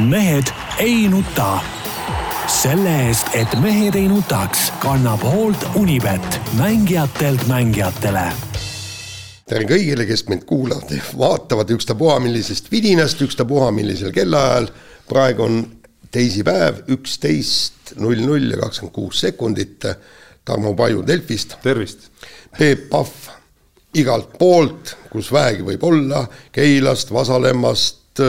mehed ei nuta. selle eest, et mehed ei nutaks, kannab hoolt Unibet, mängijatelt mängijatele tere kõigile, kes meid kuulavad ja vaatavad ükstapuha millisest vidinast, ükstapuha millisel kellaajal. praegu on teisipäev, üksteist null null ja kakskümmend kuus sekundit. Tarmo Paju Delfist. tervist. Peep Pahv igalt poolt, kus vähegi võib olla, Keilast, Vasalemmast,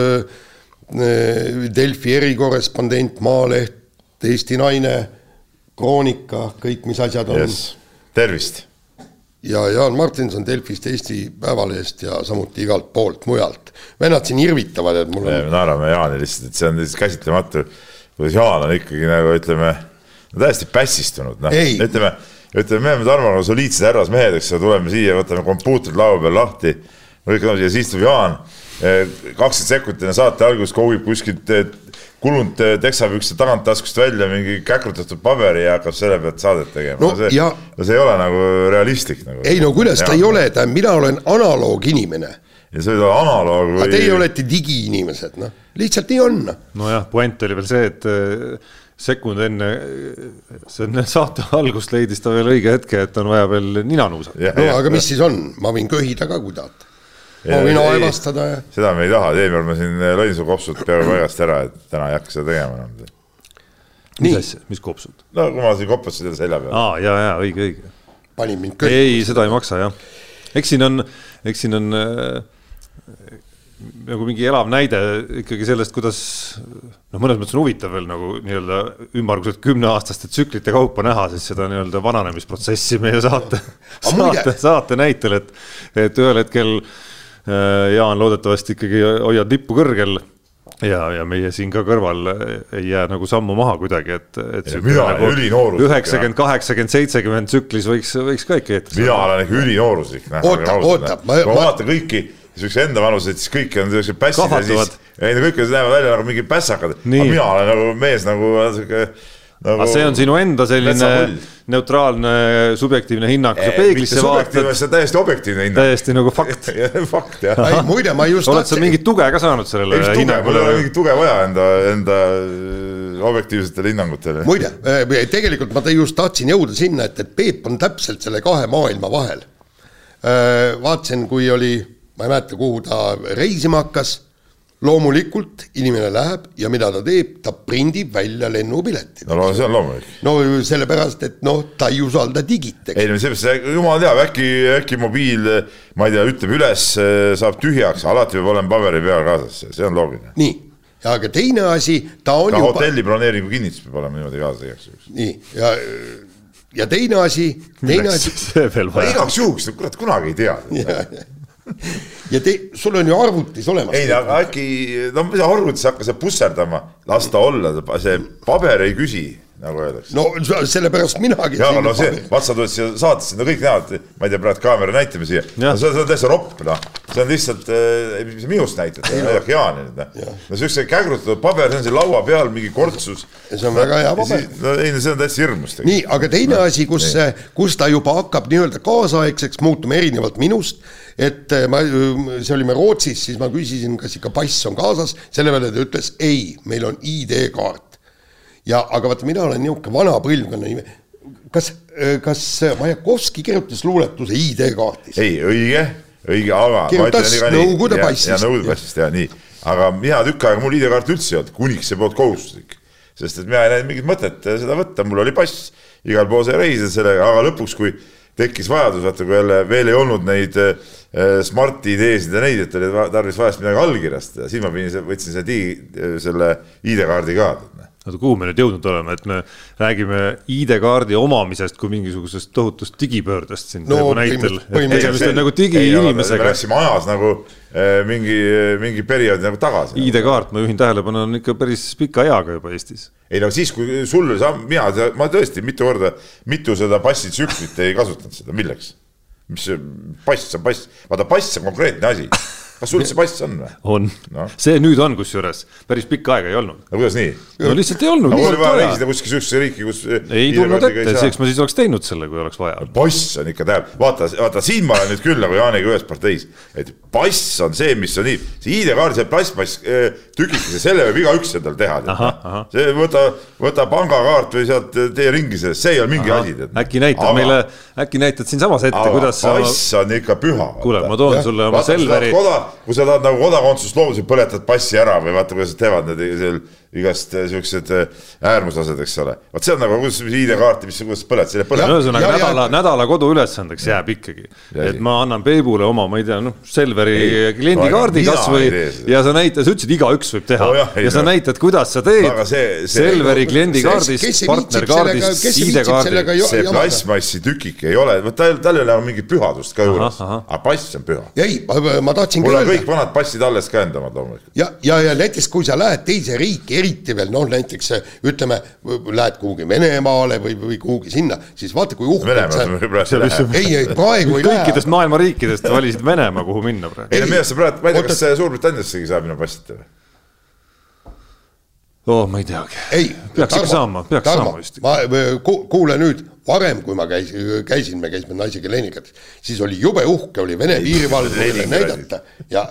Delfi erikorrespondent, Maaleht, Eesti Naine, Kroonika, kõik, mis asjad on yes.. tervist ja Jaan Martinson Delfist, Eesti Päevalehest ja samuti igalt poolt mujalt. vennad siin irvitavad, et mul on. me naerame Jaani lihtsalt, et see on lihtsalt käsitlematu, kuidas Jaan on ikkagi nagu ütleme, täiesti pässistunud, noh, ütleme, ütleme, me oleme Tarmoga soliidsed härrasmehed, eks ju, tuleme siia, võtame kompuutrid laua peal lahti, kõik on siia, siis tuleb Jaan, kakskümmend sekundit enne saate algust kogib kuskilt kulunud teksapükste tagant-taskust välja mingi käkrutatud paberi ja hakkab selle pealt saadet tegema no,. See, ja... no see ei ole nagu realistlik nagu. ei no kuidas ta ei ole, tähendab, mina olen analooginimene. ja sa olla analoog või. Teie olete digiinimesed, noh, lihtsalt nii on. nojah, puänt oli veel see, et äh, sekund enne, see on saate algust leidis ta veel õige hetke, et on vaja veel nina nuusata. no aga mis siis on, ma võin köhida ka, kui tahate ma võin aevastada ja. seda me ei taha, eelmine kord me siin Loinsoo kopsud peaaegu paigast ära, et täna ei hakka seda tegema enam. mis asja, mis kopsud? no kui ma siin kopasin teile selja peal. aa, ja, ja õige, õige. panid mind kõik. ei, seda ei maksa jah. eks siin on, eks siin on äh, nagu mingi elav näide ikkagi sellest, kuidas noh, mõnes mõttes on huvitav veel nagu nii-öelda ümmarguselt kümneaastaste tsüklite kaupa näha siis seda nii-öelda vananemisprotsessi meie saate, saate, saate näitel, et, et ühel hetkel Äh, Jaan, loodetavasti ikkagi hoiad lippu kõrgel ja, ja meie siin ka kõrval ei jää nagu sammu maha kuidagi, et, et. mina olen ülinooruslik. üheksakümmend, kaheksakümmend, seitsekümmend tsüklis võiks, võiks ka ikka eetris. mina olen ikka ülinooruslik. oota, oota. kui ma vaatan kõiki siukse enda vanused, siis kõik on siuksed pässid ja siis, ei no kõik näevad välja nagu mingid pässakad, aga mina olen nagu mees nagu siuke nagu.... aga see on sinu enda selline neutraalne subjektiivne hinnang, kui sa peeglisse vaatad. see on täiesti objektiivne hinnang. täiesti nagu fakt fakt jah. muide, ma just. oled sa mingit tuge ka saanud sellele hinnangule? mul ei ole mingit tuge vaja enda, enda äh, objektiivsetele hinnangutele. muide, äh, tegelikult ma just tahtsin jõuda sinna, et, et Peep on täpselt selle kahe maailma vahel. Äh, vaatasin, kui oli, ma ei mäleta, kuhu ta reisima hakkas loomulikult inimene läheb ja mida ta teeb, ta prindib välja lennupiletid. no, no see on loomulik. no sellepärast, et noh, ta ei usalda digit. ei no seepärast, jumal teab, äkki, äkki mobiil, ma ei tea, ütleb üles, saab tühjaks, alati peab olema paberi peal kaasas, see on loogiline. nii, aga teine asi, ta on ka juba... hotelli broneeringu kinnitus peab olema niimoodi kaasas igaks juhuks. nii, ja, ja teine asi, teine asi. igaks juhuks, kurat, kunagi ei tea ja te, sul on ju arvutis olemas. ei, aga äkki, no mis arvutis hakka seal pusserdama, las ta olla, see paber ei küsi nagu öeldakse. no sellepärast minagi. ja no see, vaat sa tuled siia saatesse, no kõik näevad, ma ei tea, praegu kaamera näitame siia, no see, see on täitsa ropp, noh. see on lihtsalt äh,, mis sa minust näitad, näidake Jaani nüüd, noh. no siukse kägrutatud paber, see on siin laua peal, mingi kortsus. see on väga hea paber. no ei, no see on täitsa hirmus. nii, aga teine no, asi, kus, kus ta juba hakkab nii-öelda kaasaegseks muutuma erinevalt minust et äh, ma, see olime Rootsis, siis ma küsisin, kas ikka pass on kaasas, selle peale ta ütles ei, meil on ID-kaart ja aga vaata, mina olen niisugune vana põlvkonna nime, kas, kas Majakovski kirjutas luuletuse ID-kaartis? ei, õige, õige, aga. kirjutas Nõukogude passist. Nõukogude passist ja nii, aga mina tükk aega mul ID-kaarti üldse ei olnud, kuniks see polnud kohustuslik. sest et mina ei näinud mingit mõtet seda võtta, mul oli pass, igal pool sai reisida sellega, aga lõpuks, kui tekkis vajadus, vaata kui jälle veel ei olnud neid äh, Smart ID-sid ja neid, et oli tarvis vahest midagi allkirjastada, siis ma pidin, võtsin selle digi, selle ID-kaardi ka oota, kuhu me nüüd jõudnud oleme, et me räägime ID-kaardi omamisest kui mingisugusest tohutust digipöördest siin no, nagu näitel. tegemist on nagu digiinimesega. me läksime ajas nagu eh, mingi, mingi perioodi nagu tagasi. ID-kaart, ma juhin tähelepanu, on ikka päris pika eaga juba Eestis. Ei no siis, kui sul oli sam-, mina, ma tõesti mitu korda, mitu seda passitsüklit ei kasutanud seda, milleks? mis pass on pass, vaata pass on konkreetne asi kas sul see pass on või? on no., see nüüd on kusjuures, päris pikka aega ei olnud. no kuidas nii? no lihtsalt ei olnud. oli vaja reisida kuskile sihukesesse riiki, kus. ei tulnud ette, eks ma siis oleks teinud selle, kui oleks vaja. pass on ikka tähendab, vaata, vaata siin ma olen nüüd küll nagu Jaaniga ühes parteis, et pass on see, mis on nii, see ID-kaardi, see plastmass äh, tükikese, selle võib igaüks endale teha. see võta, võta pangakaart või sealt tee ringi sellest, see ei ole mingi asi. äkki näitad aga, meile, äkki näitad siinsamas ette, kuidas. pass on ikka püha. kuule, ma toon sulle oma Selveri. Kui sa tahad nagu kodakondsust loobuda, siis põletad passi ära või vaata, kuidas nad teevad need seal igast eh, siuksed eh, äärmuslased, eks ole. vot see on nagu, kuidas ID-kaarti, mis, kuidas põled, selle põled. ühesõnaga nädala, nädala koduülesandeks jääb ikkagi, et ma annan Peibule oma, ma ei tea, noh, Selveri kliendikaardi kasvõi ja sa näitad, sa ütlesid, igaüks võib teha oh, jah, ja sa näitad, kuidas sa teed see, see, Selveri kliendikaardis, partnerkaardis, ID-kaardis. see plastmassi tükike ei ole, vot tal, tal ei ole nagu mingit pühadust ka juures, aga pass on püha. ei, ma tahtsingi öelda. mul on kõik vanad passid alles ka enda omad loomulikult. ja, ja, ja näiteks kui sa lähed teise riiki, eriti veel noh, näiteks ütleme, lähed kuhugi Venemaale või, või kuhugi sinna, siis vaata, kui uhkelt sa. ei, ei praegu ei lähe. kõikidest maailma riikidest valisid Venemaa, kuhu minna praegu. ei no minu arust sa praegu, ma ei tea, kas Suurbritanniassegi saab minna passita või? Oh, ma ei teagi. peaks ikka saama, peaks Tarmo, saama vist. ma kuule nüüd, varem, kui ma käisin, käisin, me käisime naisega Leningrad, siis oli jube uhke, oli Vene piirivalvurile näidata ja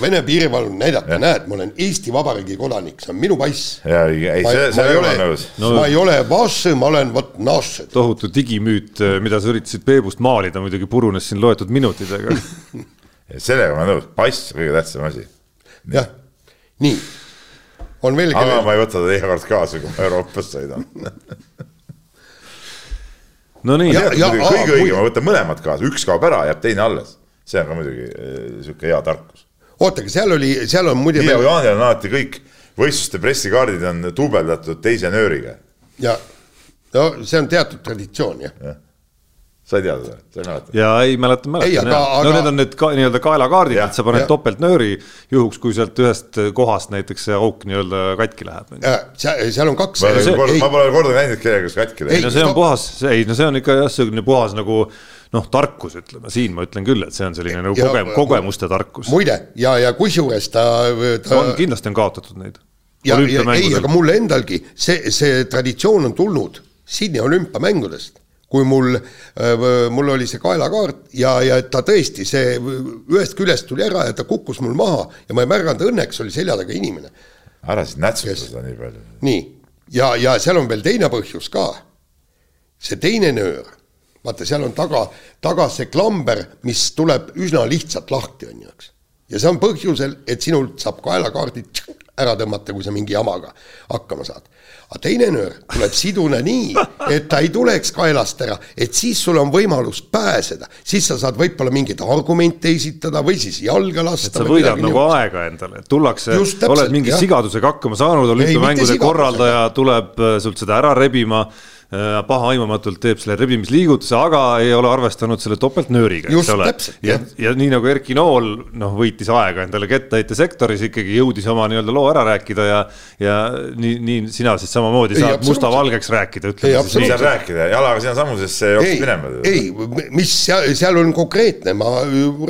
Vene piirivalvur näidata, näed, ma olen Eesti Vabariigi kodanik, see on minu pass. ja ei, see, see ei ole, no, ma ei ole vasse, ma olen vot nasse. tohutu digimüüt, mida sa üritasid Peebust maalida, muidugi purunes siin loetud minutitega sellega ma nõus, pass kõige tähtsam asi. jah, nii on veel aga ma ei võta teda iga kord kaasa, kui ma Euroopas sõidan no nii. kõige õigem on võtta mõlemad kaasa, üks kaob ära, jääb teine alles. see on ka muidugi eh, sihuke hea tarkus. oota, aga seal oli, seal on muidu. Tiia Jaanil on alati kõik võistluste pressikaardid on duubeldatud teise nööriga. ja, no see on teatud traditsioon jah ja sa ei tea seda, sa ei mäleta? ja ei mäleta, mäletan jah. no need on need ka, nii-öelda kaelakaardid, et sa paned topeltnööri juhuks, kui sealt ühest kohast näiteks see auk nii-öelda katki läheb. seal on kaks. ma, see, ma pole kordagi näinud kellegagi, kus katki läheb. ei no see on puhas, ei no see on ikka jah, selline puhas nagu noh, tarkus ütleme, siin ma ütlen küll, et see on selline nagu kogem-, kogemuste tarkus. muide, ja, ja kusjuures ta, ta. on, kindlasti on kaotatud neid. ja, ja ei, aga mulle endalgi see, see traditsioon on tulnud Sydney olümpiamängudest kui mul, äh, mul oli see kaelakaart ja, ja ta tõesti, see ühest küljest tuli ära ja ta kukkus mul maha ja ma ei märganud, õnneks oli selja taga inimene. ära siis nätsuta seda nii palju. nii, ja, ja seal on veel teine põhjus ka. see teine nöör, vaata, seal on taga, taga see klamber, mis tuleb üsna lihtsalt lahti, on ju, eks. ja see on põhjusel, et sinult saab kaelakaardid ära tõmmata, kui sa mingi jamaga hakkama saad aga teine nöör tuleb siduna nii, et ta ei tuleks kaelast ära, et siis sul on võimalus pääseda, siis sa saad võib-olla mingeid argumente esitada või siis jalga lasta. et sa võidad nagu niimoodi. aega endale, tullakse, oled mingi jah. sigadusega hakkama saanud, olümpiamängude korraldaja tuleb äh, sult seda ära rebima pahaaimamatult teeb selle rebimisliigutuse, aga ei ole arvestanud selle topeltnööriga, eks ole. ja, ja nii nagu Erki Nool noh, võitis aega endale kettaheitesektoris ikkagi jõudis oma nii-öelda loo ära rääkida ja ja nii, nii sina siis samamoodi ei, saad musta-valgeks rääkida, ütleme siis nii. saad rääkida, jalaga sinnasamusesse jooksed minema. ei, mis seal, seal on konkreetne, ma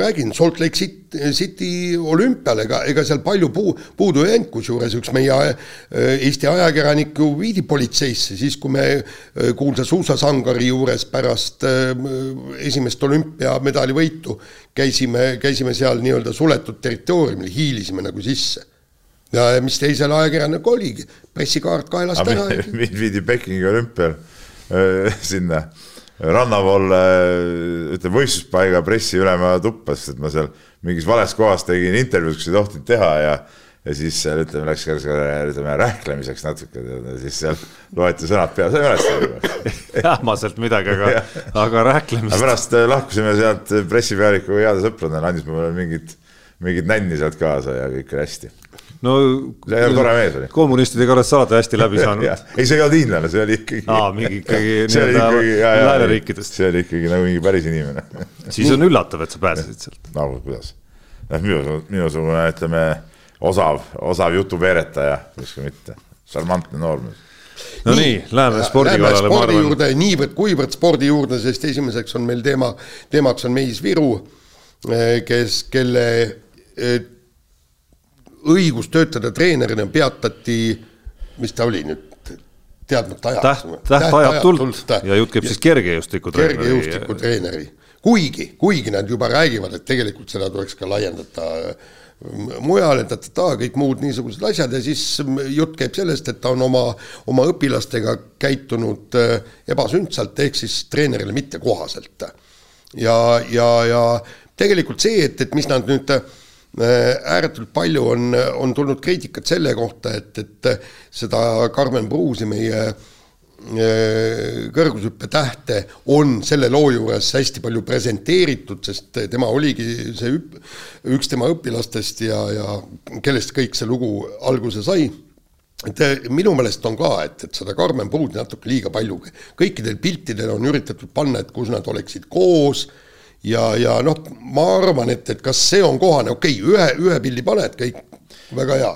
räägin, Salt Lake City City olümpial, ega, ega seal palju puu, puudu ei jäänud, kusjuures üks meie äh, Eesti ajakirjanik ju viidi politseisse, siis kui me äh, kuulsa suusasangari juures pärast äh, esimest olümpiamedali võitu käisime, käisime seal nii-öelda suletud territooriumil, hiilisime nagu sisse ja mis teisel ajakirjanikul oligi, pressikaart kaelast ära. viidi Pekingi olümpial sinna rannavool ütleme võistluspaiga pressiülema tuppa, sest et ma seal mingis vales kohas tegin intervjuud, kus ei tohtinud teha ja ja siis seal ütleme, läks ka ütleme rähklemiseks natuke, siis seal loeti sõnad peale, sa ei mäleta ähmaselt midagi, aga aga rähklemist. pärast äh, lahkusime sealt pressipealiku heade sõpradena, andis mulle mingit, mingit nänni sealt kaasa ja kõik oli hästi no see oli tore mees oli. kommunistidega oled sa alati hästi läbi saanud ei, see ei olnud hiinlane, see oli ikkagi. aa, mingi ikkagi nii-öelda lääneriikidest. see oli ikkagi nagu mingi päris inimene siis on üllatav, et sa pääsesid sealt. no kuidas, noh minu, minusugune ütleme osav, osav jutuveeretaja, ka mitte, šarmantne noormees no nii, nii, läheme spordi kallale. spordi juurde, niivõrd-kuivõrd spordi juurde, sest esimeseks on meil teema, teemaks on Meis Viru, eh, kes, kelle õigus töötada treenerina peatati, mis ta oli nüüd, teadmata ajaks Täht,. tähtajatult ja jutt käib siis kergejõustiku treeneri. kergejõustiku treeneri, kuigi, kuigi nad juba räägivad, et tegelikult seda tuleks ka laiendada mujale, ta-ta-ta, kõik muud niisugused asjad ja siis jutt käib sellest, et ta on oma, oma õpilastega käitunud äh, ebasündsalt, ehk siis treenerile mittekohaselt. ja, ja, ja tegelikult see, et, et mis nad nüüd äh, ääretult palju on, on tulnud kriitikat selle kohta, et, et seda Karmen Pruusi, meie äh, Äh, kõrgushüppe tähte on selle loo juures hästi palju presenteeritud, sest tema oligi see üp-, üks tema õpilastest ja, ja kellest kõik see lugu alguse sai. Et äh, minu meelest on ka, et, et seda Karmen Pruudi natuke liiga palju, kõikidel piltidel on üritatud panna, et kus nad oleksid koos ja, ja noh, ma arvan, et, et kas see on kohane, okei okay,, ühe, ühe pildi paned, kõik väga hea,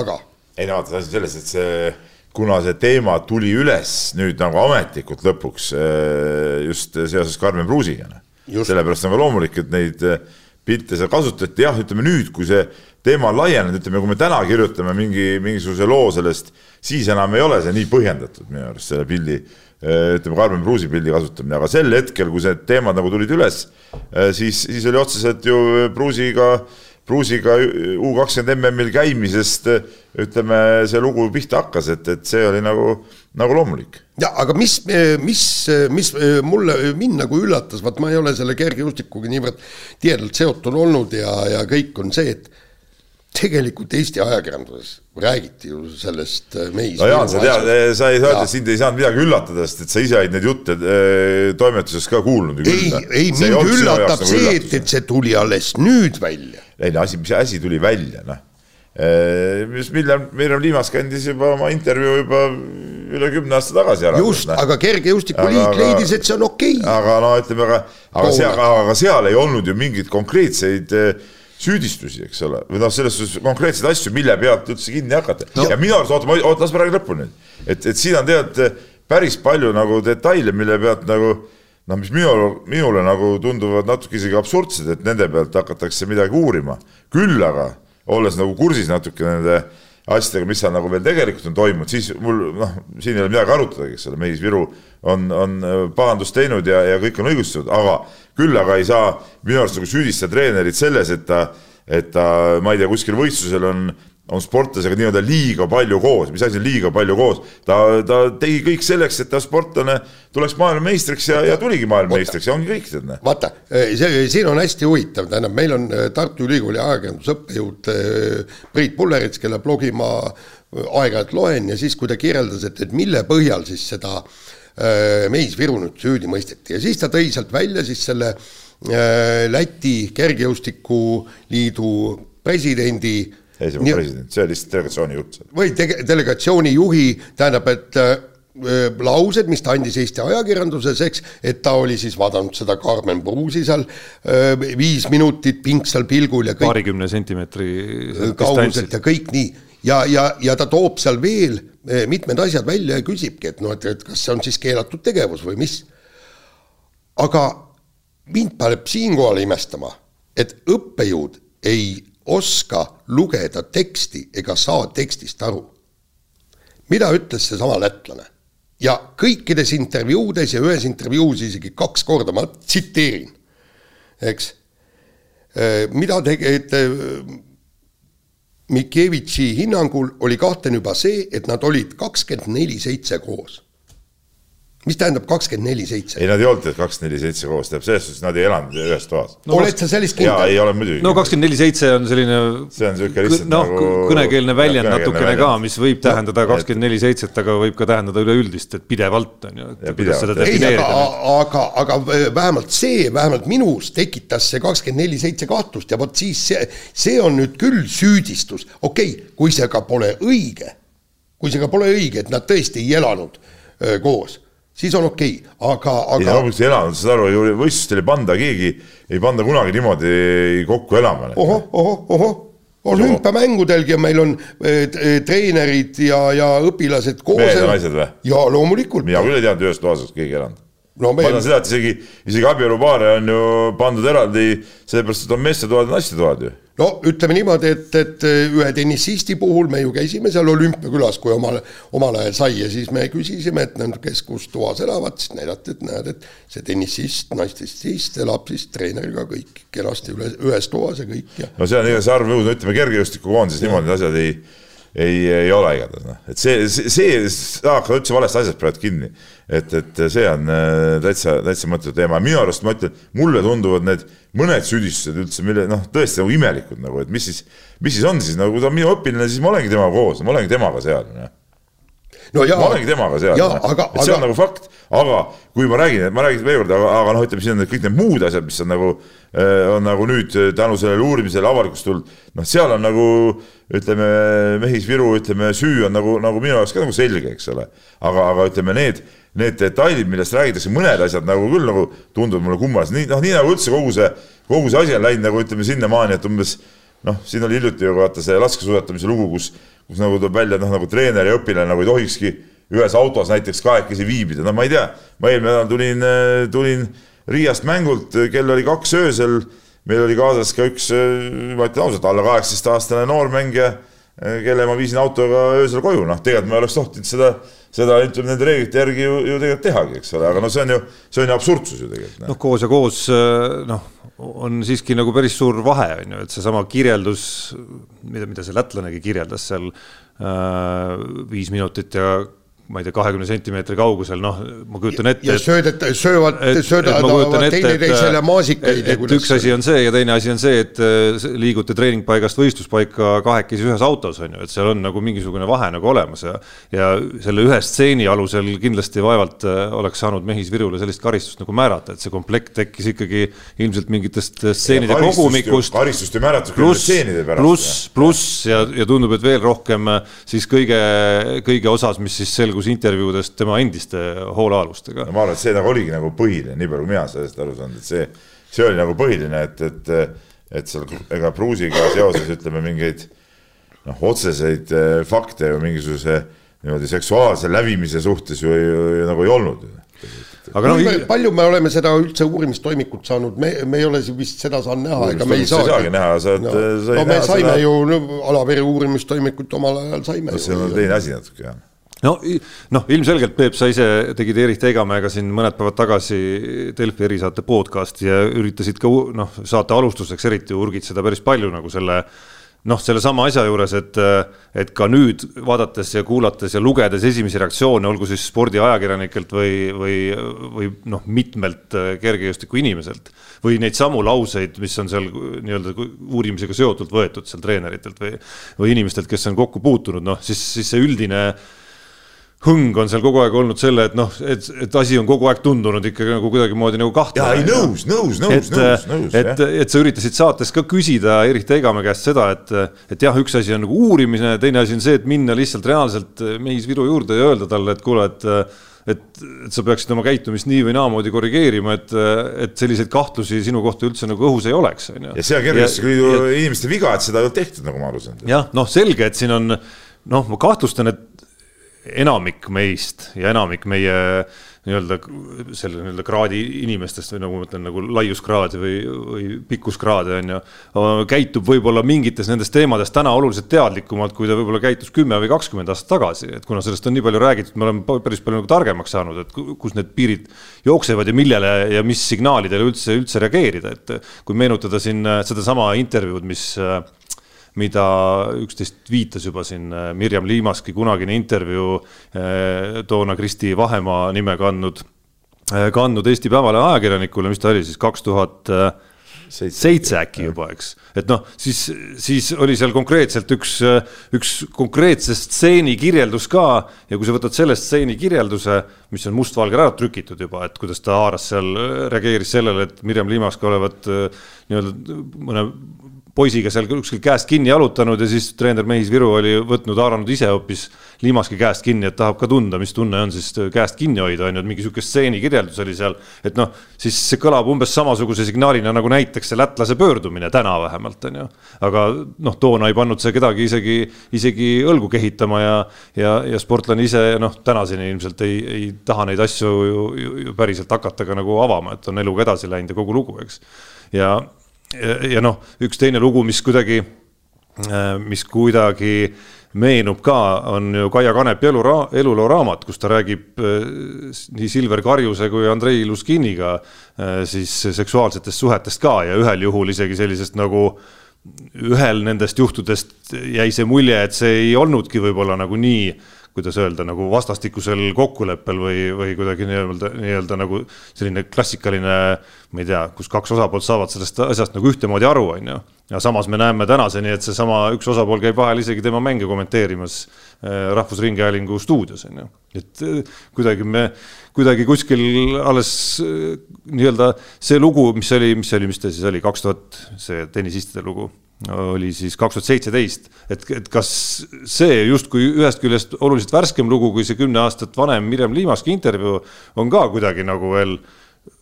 aga. ei no vaata, asi on selles, et see kuna see teema tuli üles nüüd nagu ametlikult lõpuks äh, just seoses Karmen Pruusiga. Noh. sellepärast on ka loomulik, et neid äh, pilte seal kasutati, jah, ütleme nüüd, kui see teema on laienenud, ütleme, kui me täna kirjutame mingi, mingisuguse loo sellest, siis enam ei ole see nii põhjendatud minu arust, selle pildi, ütleme, Karmen Pruusi pildi kasutamine, aga sel hetkel, kui need teemad nagu tulid üles, siis, siis oli otseselt ju Pruusiga äh, Pruusiga U kakskümmend MM-il käimisest ütleme, see lugu pihta hakkas, et, et see oli nagu, nagu loomulik. ja aga mis, mis, mis mulle, mind nagu üllatas, vaat ma ei ole selle kergejõustikuga niivõrd tihedalt seotud olnud ja, ja kõik on see, et tegelikult Eesti ajakirjanduses räägiti ju sellest äh, meis. no Jaan, sa tead, sa ei saa öelda, et sind ei saanud midagi üllatada, sest et sa ise olid neid jutte äh, toimetuses ka kuulnud. ei, ei mind üllatab see, nagu et, et see tuli alles nüüd välja. ei no asi, mis asi tuli välja, noh. Äh, mis Miljan, Mirjam Liimas kandis juba oma intervjuu juba üle kümne aasta tagasi ära. just, aga kergejõustikuliit leidis, et see on okei okay.. aga no ütleme, aga, aga seal, aga seal ei olnud ju mingeid konkreetseid äh, süüdistusi, eks ole, või noh, selles suhtes konkreetseid asju, mille pealt üldse kinni hakata no. ja minu arust, oota, oota, las ma räägin lõpuni. et, et siin on tegelikult päris palju nagu detaile, mille pealt nagu noh, mis minule, minule nagu tunduvad natuke isegi absurdsed, et nende pealt hakatakse midagi uurima. küll aga, olles nagu kursis natuke nende asjadega, mis seal nagu veel tegelikult on toimunud, siis mul noh, siin ei ole midagi arutadagi, eks ole, Meis Viru on, on pahandust teinud ja, ja kõik on õigustatud, aga küll aga ei saa minu arust nagu süüdistada treenerit selles, et ta, et ta, ma ei tea, kuskil võistlusel on, on sportlasega nii-öelda liiga palju koos, mis asi on liiga palju koos, ta, ta tegi kõik selleks, et ta sportlane tuleks maailmameistriks ja, ja tuligi maailmameistriks ja ongi kõik, tead näe. vaata, see, siin on hästi huvitav, tähendab, meil on äh, Tartu Ülikooli ajakirjandusõppejõud äh, Priit Pullerits, kelle blogi ma äh, aeg-ajalt loen ja siis, kui ta kirjeldas, et, et mille põhjal siis seda Meis Viru nüüd süüdi mõisteti. Ja siis ta tõi sealt välja siis selle Läti Kergejõustikuliidu presidendi ei, see on president, see oli lihtsalt delegatsiooni juht. või tege-, delegatsiooni juhi, tähendab, et äh, laused, mis ta andis Eesti ajakirjanduses, eks, et ta oli siis vaadanud seda Carmen Pruusi seal öö, viis minutit pingsal pilgul ja kõik paarikümne sentimeetri kauguselt ja kõik nii ja, ja, ja ta toob seal veel eh, mitmed asjad välja ja küsibki, et noh, et, et kas see on siis keelatud tegevus või mis. aga mind paneb siinkohal imestama, et õppejõud ei oska lugeda teksti ega saa tekstist aru. mida ütles seesama lätlane? ja kõikides intervjuudes ja ühes intervjuus isegi kaks korda, ma tsiteerin, eks, eh, mida tege-, Mikevitši hinnangul oli kahtlane juba see, et nad olid kakskümmend neli seitse koos mis tähendab kakskümmend neli seitse? ei, nad ei olnud kakskümmend neli seitse koos, tähendab selles suhtes, nad ei elanud ühes toas no,. oled sa selles kindel? ei ole muidugi. no kakskümmend neli seitse on selline see on niisugune lihtsalt noh, nagu kõnekeelne väljend natukene ka, mis võib tähendada kakskümmend neli seitset, aga võib ka tähendada üleüldist, et pidevalt on ju, et kuidas seda defineerida. aga, aga, aga vähemalt see, vähemalt minus tekitas see kakskümmend neli seitse kahtlust ja vot siis see, see on nüüd küll süüdistus, okei okay,, kui see ka pole õige, kui see ka pole õige, et nad tõesti ei elanud öö, koos siis on okei okay., aga, aga. ei loomulikult ei elanud, saad aru, võistlustel ei panda keegi, ei panda kunagi niimoodi kokku elama. ohoh, ohoh, ohoh, on hüppemängudelgi ja meil on eh, treenerid ja, ja õpilased koos. mehed ja naised või? jaa, loomulikult. mina küll ei teadnud ühes toas, keegi elanud no, ma tean seda, et isegi, isegi abielupaare on ju pandud eraldi, sellepärast et on meestetoad ja naistetoad ju no ütleme niimoodi, et, et ühe tennisisti puhul me ju käisime seal olümpiakülas, kui omal, omal ajal sai ja siis me küsisime, et need, kes kus toas elavad, siis näidati, et näed, et see tennisist, naistessist elab siis treeneriga kõik kenasti üle, ühes toas ja kõik ja. no see on igatahes arv nõudnud, ütleme kergejõustikukoondises niimoodi asjad ei ei, ei ole igatahes noh, et see, see, see saab üldse valest asjast praegu kinni. et, et see on äh, täitsa, täitsa mõttetu teema, minu arust ma ütlen, mulle tunduvad need mõned süüdistused üldse, mille noh, tõesti nagu imelikud nagu, et mis siis, mis siis on siis nagu, ta on minu õpilane, siis ma olengi temaga koos, ma olengi temaga seal noh no jaa, ma olengi temaga seal, noh. et see on nagu fakt, aga kui ma räägin, ma räägin veel kord, aga, aga noh, ütleme siin on kõik need muud asjad, mis on nagu, äh, on nagu nüüd tänu sellele uurimisele avalikkust tulnud, noh, seal on nagu ütleme, Mehis-Viru, ütleme, süü on nagu, nagu minu jaoks ka nagu selge, eks ole. aga, aga ütleme, need, need detailid, millest räägitakse, mõned asjad nagu küll nagu tunduvad mulle kummalised, nii, noh, nii nagu üldse kogu see, kogu see asi on läinud nagu ütleme sinnamaani, et umbes noh, siin oli hiljuti ju vaata see laskesuusatamise lugu, kus kus nagu tuleb välja, noh, nagu treener ja õpilane nagu ei tohikski ühes autos näiteks kahekesi viibida, no ma ei tea, ma eelmine nädal tulin, tulin Riiast mängult, kell oli kaks öösel, meil oli kaasas ka üks, ma ütlen ausalt, alla kaheksateistaastane noormängija, kelle ma viisin autoga öösel koju, noh, tegelikult ma ei oleks tohtinud seda, seda ütleme nende reeglite järgi ju, ju tegelikult tehagi, eks ole, aga no see on ju, see on ju absurdsus ju tegelikult. noh, koos ja koos noh, on siiski nagu päris suur vahe, on ju, et seesama kirjeldus, mida, mida see lätlanegi kirjeldas seal äh, viis minutit ja ma ei tea, kahekümne sentimeetri kaugusel, noh, ma kujutan ette. ja söödet, söövad, söödavad teineteisele maasikaid. et, et üks asi on see ja teine asi on see, et liigute treeningpaigast võistluspaika kahekesi ühes autos, on ju, et seal on nagu mingisugune vahe nagu olemas ja. ja selle ühe stseeni alusel kindlasti vaevalt äh, oleks saanud Mehis Virule sellist karistust nagu määrata, et see komplekt tekkis ikkagi ilmselt mingitest stseenide kogumikust. karistust ei määratud küll stseenide pärast. pluss, pluss ja, ja tundub, et veel rohkem äh, siis kõige, kõige osas, mis siis selgus selgus intervjuudest tema endiste hoolealustega no,. ma arvan, et see nagu oligi nagu põhiline, nii palju kui mina sellest aru saan, et see, see oli nagu põhiline, et, et, et seal ega Pruusiga seoses ütleme mingeid noh, otseseid eh, fakte ju mingisuguse niimoodi seksuaalse lävimise suhtes ju, ju, ju nagu ei olnud aga noh, palju me oleme seda üldse uurimistoimikut saanud, me, me ei ole vist seda saanud näha, ega me ei saagi. saagi näha, sa no, no me saime seda... ju no, Alavere uurimistoimikut omal ajal saime. see on teine asi natuke jah no noh, ilmselgelt Peep, sa ise tegid Erik Teigamäega siin mõned päevad tagasi Delfi erisaate podcast'i ja üritasid ka noh, saate alustuseks eriti urgitseda päris palju nagu selle noh, sellesama asja juures, et, et ka nüüd vaadates ja kuulates ja lugedes esimesi reaktsioone, olgu siis spordiajakirjanikelt või, või, või noh, mitmelt kergejõustiku inimeselt või neid samu lauseid, mis on seal nii-öelda uurimisega seotult võetud seal treeneritelt või, või inimestelt, kes on kokku puutunud, noh siis, siis see üldine hõng on seal kogu aeg olnud selle, et noh, et, et asi on kogu aeg tundunud ikkagi nagu kuidagimoodi nagu kahtlane. jaa, ei nõus, nõus, nõus, nõus, nõus. et, et sa üritasid saates ka küsida Erich Teigamäe käest seda, et, et jah, üks asi on nagu uurimine, teine asi on see, et minna lihtsalt reaalselt Mehis Viru juurde ja öelda talle, et kuule, et et, et sa peaksid oma käitumist nii või naamoodi korrigeerima, et, et selliseid kahtlusi sinu kohta üldse nagu õhus ei oleks, on ju. ja see on kergesti inimeste viga, et seda ei ole tehtud, nagu ma aru saan. jah, noh, selge, et siin on noh, ma kahtlustan, et enamik meist ja enamik meie nii-öelda selle nii-öelda kraadi inimestest või nagu ma ütlen, nagu laiuskraadi või, või pikkuskraade on ju, käitub võib-olla mingites nendest teemadest täna oluliselt teadlikumalt, kui ta võib-olla käitus kümme või kakskümmend aastat tagasi, et kuna sellest on nii palju räägitud, me oleme päris palju nagu targemaks saanud, et kus need piirid jooksevad ja millele ja mis signaalidele üldse, üldse reageerida, et kui meenutada siin sedasama intervjuud, mis äh, mida üksteist viitas juba siin äh, Mirjam Liimaski kunagine intervjuu äh, toona Kristi Vahemaa nime kandnud, äh, kandnud Eesti Päevalehe ajakirjanikule, mis ta oli siis kaks tuhat seitse äkki juba, eks. et noh, siis, siis oli seal konkreetselt üks, üks konkreetse stseeni kirjeldus ka ja kui sa võtad selle stseeni kirjelduse, mis on mustvalgel ära trükitud juba, et kuidas ta haaras seal, reageeris sellele, et Mirjam Liimask olevat nii-öelda mõne poisiga seal kuskil käest kinni jalutanud ja siis treener Mehis Viru oli võtnud, haaranud ise hoopis Liimaski käest kinni, et tahab ka tunda, mis tunne on siis käest kinni hoida, on ju, et mingi sihuke stseeni kirjeldus oli seal. et noh, siis see kõlab umbes samasuguse signaalina nagu näiteks see lätlase pöördumine täna vähemalt on ju. aga noh, toona ei pannud see kedagi isegi, isegi õlgu kehitama ja, ja, ja sportlane ise noh, tänaseni ilmselt ei, ei taha neid asju ju, ju, ju päriselt hakata ka nagu avama, et on eluga edasi läinud ja kogu lugu, eks. ja ja, noh, üks teine lugu, mis kuidagi, mis kuidagi meenub ka, on ju Kaia Kanepi elu, eluloo raamat, kus ta räägib nii Silver Karjuse kui Andrei Luskiniga siis seksuaalsetest suhetest ka ja ühel juhul isegi sellisest nagu ühel nendest juhtudest jäi see mulje, et see ei olnudki võib-olla nagu nii kuidas öelda, nagu vastastikusel kokkuleppel või, või kuidagi nii-öelda, nii-öelda nagu selline klassikaline, ma ei tea, kus kaks osapoolt saavad sellest asjast nagu ühtemoodi aru, on ju. ja samas me näeme tänaseni, et seesama üks osapool käib vahel isegi tema mänge kommenteerimas äh, Rahvusringhäälingu stuudios, on ju. et äh, kuidagi me, kuidagi kuskil alles äh, nii-öelda see lugu, mis oli, mis oli, mis ta siis oli, kaks tuhat, see tennisistide lugu oli siis kaks tuhat seitseteist, et, et kas see justkui ühest küljest oluliselt värskem lugu kui see kümne aastat vanem Mirjam Liimaski intervjuu on ka kuidagi nagu veel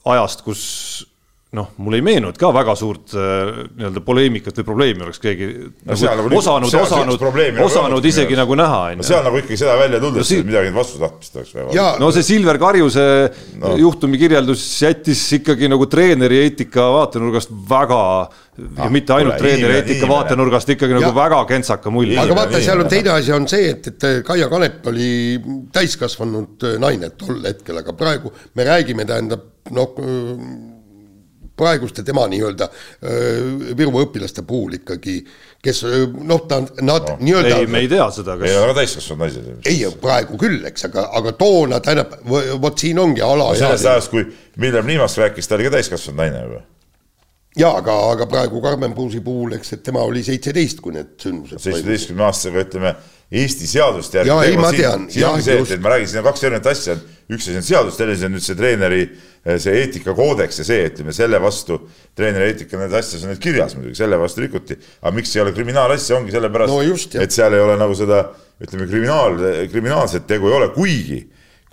ajast, kus noh, mulle ei meenu, et ka väga suurt äh, nii-öelda poleemikat või probleemi oleks keegi no, nagu, nagu osanud, osanud, osanud nagu isegi nagu näha. no seal nagu ikkagi seda välja tulnud no,, et midagi vastutahtmist oleks vaja. no see Silver Karjuse no. juhtumi kirjeldus jättis ikkagi nagu treeneri eetika vaatenurgast väga ah, ja mitte ainult treeneri eetika vaatenurgast ikkagi nagu ja. väga kentsaka mulje. aga vaata, seal on teine asi on see, et, et Kaia Kanep oli täiskasvanud naine tol hetkel, aga praegu me räägime, tähendab noh praeguste tema nii-öelda Virumaa õpilaste puhul ikkagi, kes noh, ta on, nad no. nii-öelda. ei, me ei tea seda, kas. ei, aga täiskasvanud naised. ei, praegu küll, eks, aga, aga toona tähendab, vot siin ongi ala. sellest ajast, kui Villem Liimast rääkis, ta oli ka täiskasvanud naine juba jaa, aga, aga praegu Karmen Pruusi puhul, eks, et tema oli seitseteist, kui need sündmused seitsmeteistkümne aastasega, ütleme Eesti seaduste järgi. jaa, ei ma tean. siin ongi see, et, et ma räägin, siin on kaks erinevat asja, üks asi on seadus, teine asi on nüüd see treeneri eh, see eetikakoodeks ja see, ütleme selle vastu, treeneri eetika nendes asjades on nüüd kirjas muidugi, selle vastu rikuti. aga miks ei ole kriminaalasja, ongi sellepärast no, et seal ei ole nagu seda, ütleme kriminaal, kriminaalset tegu ei ole, kuigi,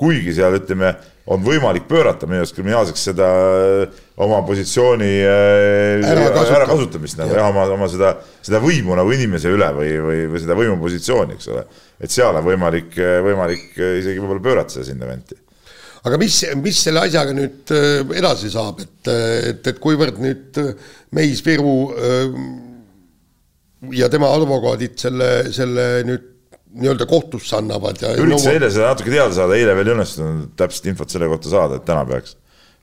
kuigi seal ütleme on võimalik pöörata minu arust kriminaalseks seda äh, oma positsiooni äh, ärakasutamist ära nagu jah, oma, oma seda, seda võimu nagu inimese üle või, või, või seda võimupositsiooni, eks ole. et seal on võimalik, äh, võimalik isegi võib-olla pöörata seda sinna venti. Aga mis, mis selle asjaga nüüd edasi saab, et, et, et kuivõrd nüüd Meis Viru ja tema advokaadid selle, selle nüüd nii-öelda kohtusse annavad ja üritasin nõu... eile seda natuke teada saada, eile veel ei õnnestunud täpset infot selle kohta saada, et täna peaks,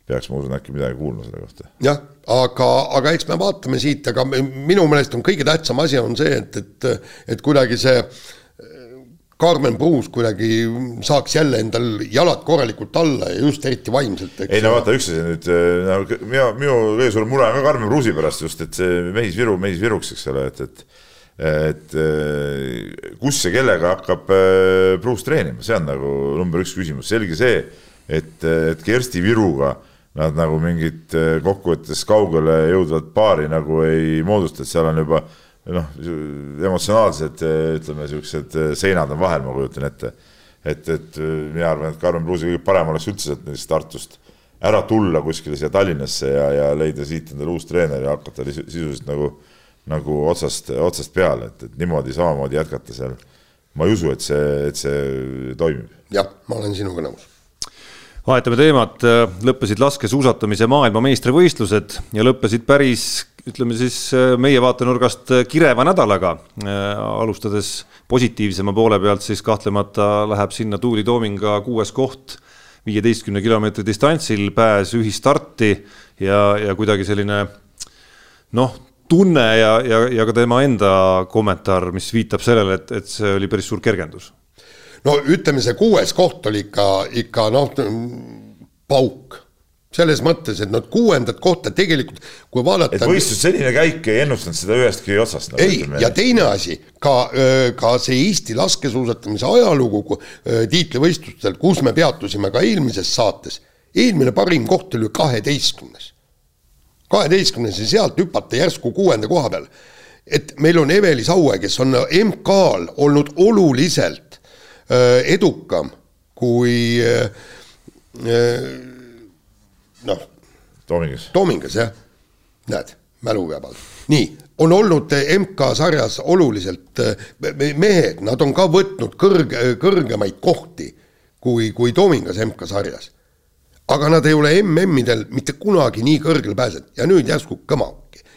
peaks, ma usun, äkki midagi kuulma selle kohta. jah, aga, aga eks me vaatame siit, aga minu meelest on kõige tähtsam asi on see, et, et, et kuidagi see Karmen Pruus kuidagi saaks jälle endal jalad korralikult alla ja just eriti vaimselt. ei no vaata, üks asi nüüd, no minu, minu kõige suurem mure on ka Karmen Pruusi pärast just, et see Mehis-Viru, Mehis-Viruks, eks ole, et, et et äh, kus ja kellega hakkab Bruce äh, treenima, see on nagu number üks küsimus, selge see, et, et Kersti Viruga nad nagu mingit äh, kokkuvõttes kaugele jõudvat paari nagu ei moodusta, et seal on juba noh, emotsionaalsed ütleme, niisugused seinad on vahel, ma kujutan ette. et, et mina arvan, et Karmen Pruusi kõige parem oleks üldse sealt näiteks Tartust ära tulla kuskile siia Tallinnasse ja, ja leida siit endale uus treener ja hakata sisuliselt nagu äh, nagu otsast, otsast peale, et, et niimoodi samamoodi jätkata seal. ma ei usu, et see, et see toimib. jah, ma olen sinuga nõus vahetame teemat, lõppesid laskesuusatamise maailmameistrivõistlused ja lõppesid päris, ütleme siis meie vaatenurgast kireva nädalaga. alustades positiivsema poole pealt, siis kahtlemata läheb sinna Tuuli Toominga kuues koht viieteistkümne kilomeetri distantsil, pääs ühisstarti ja, ja kuidagi selline noh, tunne ja, ja, ja ka tema enda kommentaar, mis viitab sellele, et, et see oli päris suur kergendus. no ütleme, see kuues koht oli ikka, ikka noh, pauk selles mõttes, et nad kuuendat kohta tegelikult, kui vaadata. et võistlus selline käik ei ennustanud seda ühestki otsast nagu,. ei, ja teine asi, ka, ka see Eesti laskesuusatamise ajalugu tiitlivõistlustel, kus me peatusime ka eelmises saates, eelmine parim koht oli kaheteistkümnes kaheteistkümnes ja sealt hüpata järsku kuuenda koha peale. et meil on Eveli Saue, kes on MK-l olnud oluliselt äh, edukam kui äh, äh, noh. Toomingas. Toomingas jah, näed, mälu peab all. nii, on olnud MK-sarjas oluliselt mehed, nad on ka võtnud kõrge, kõrgemaid kohti kui, kui Toomingas MK-sarjas aga nad ei ole MM-idel mitte kunagi nii kõrgele pääsenud ja nüüd järsku kõma.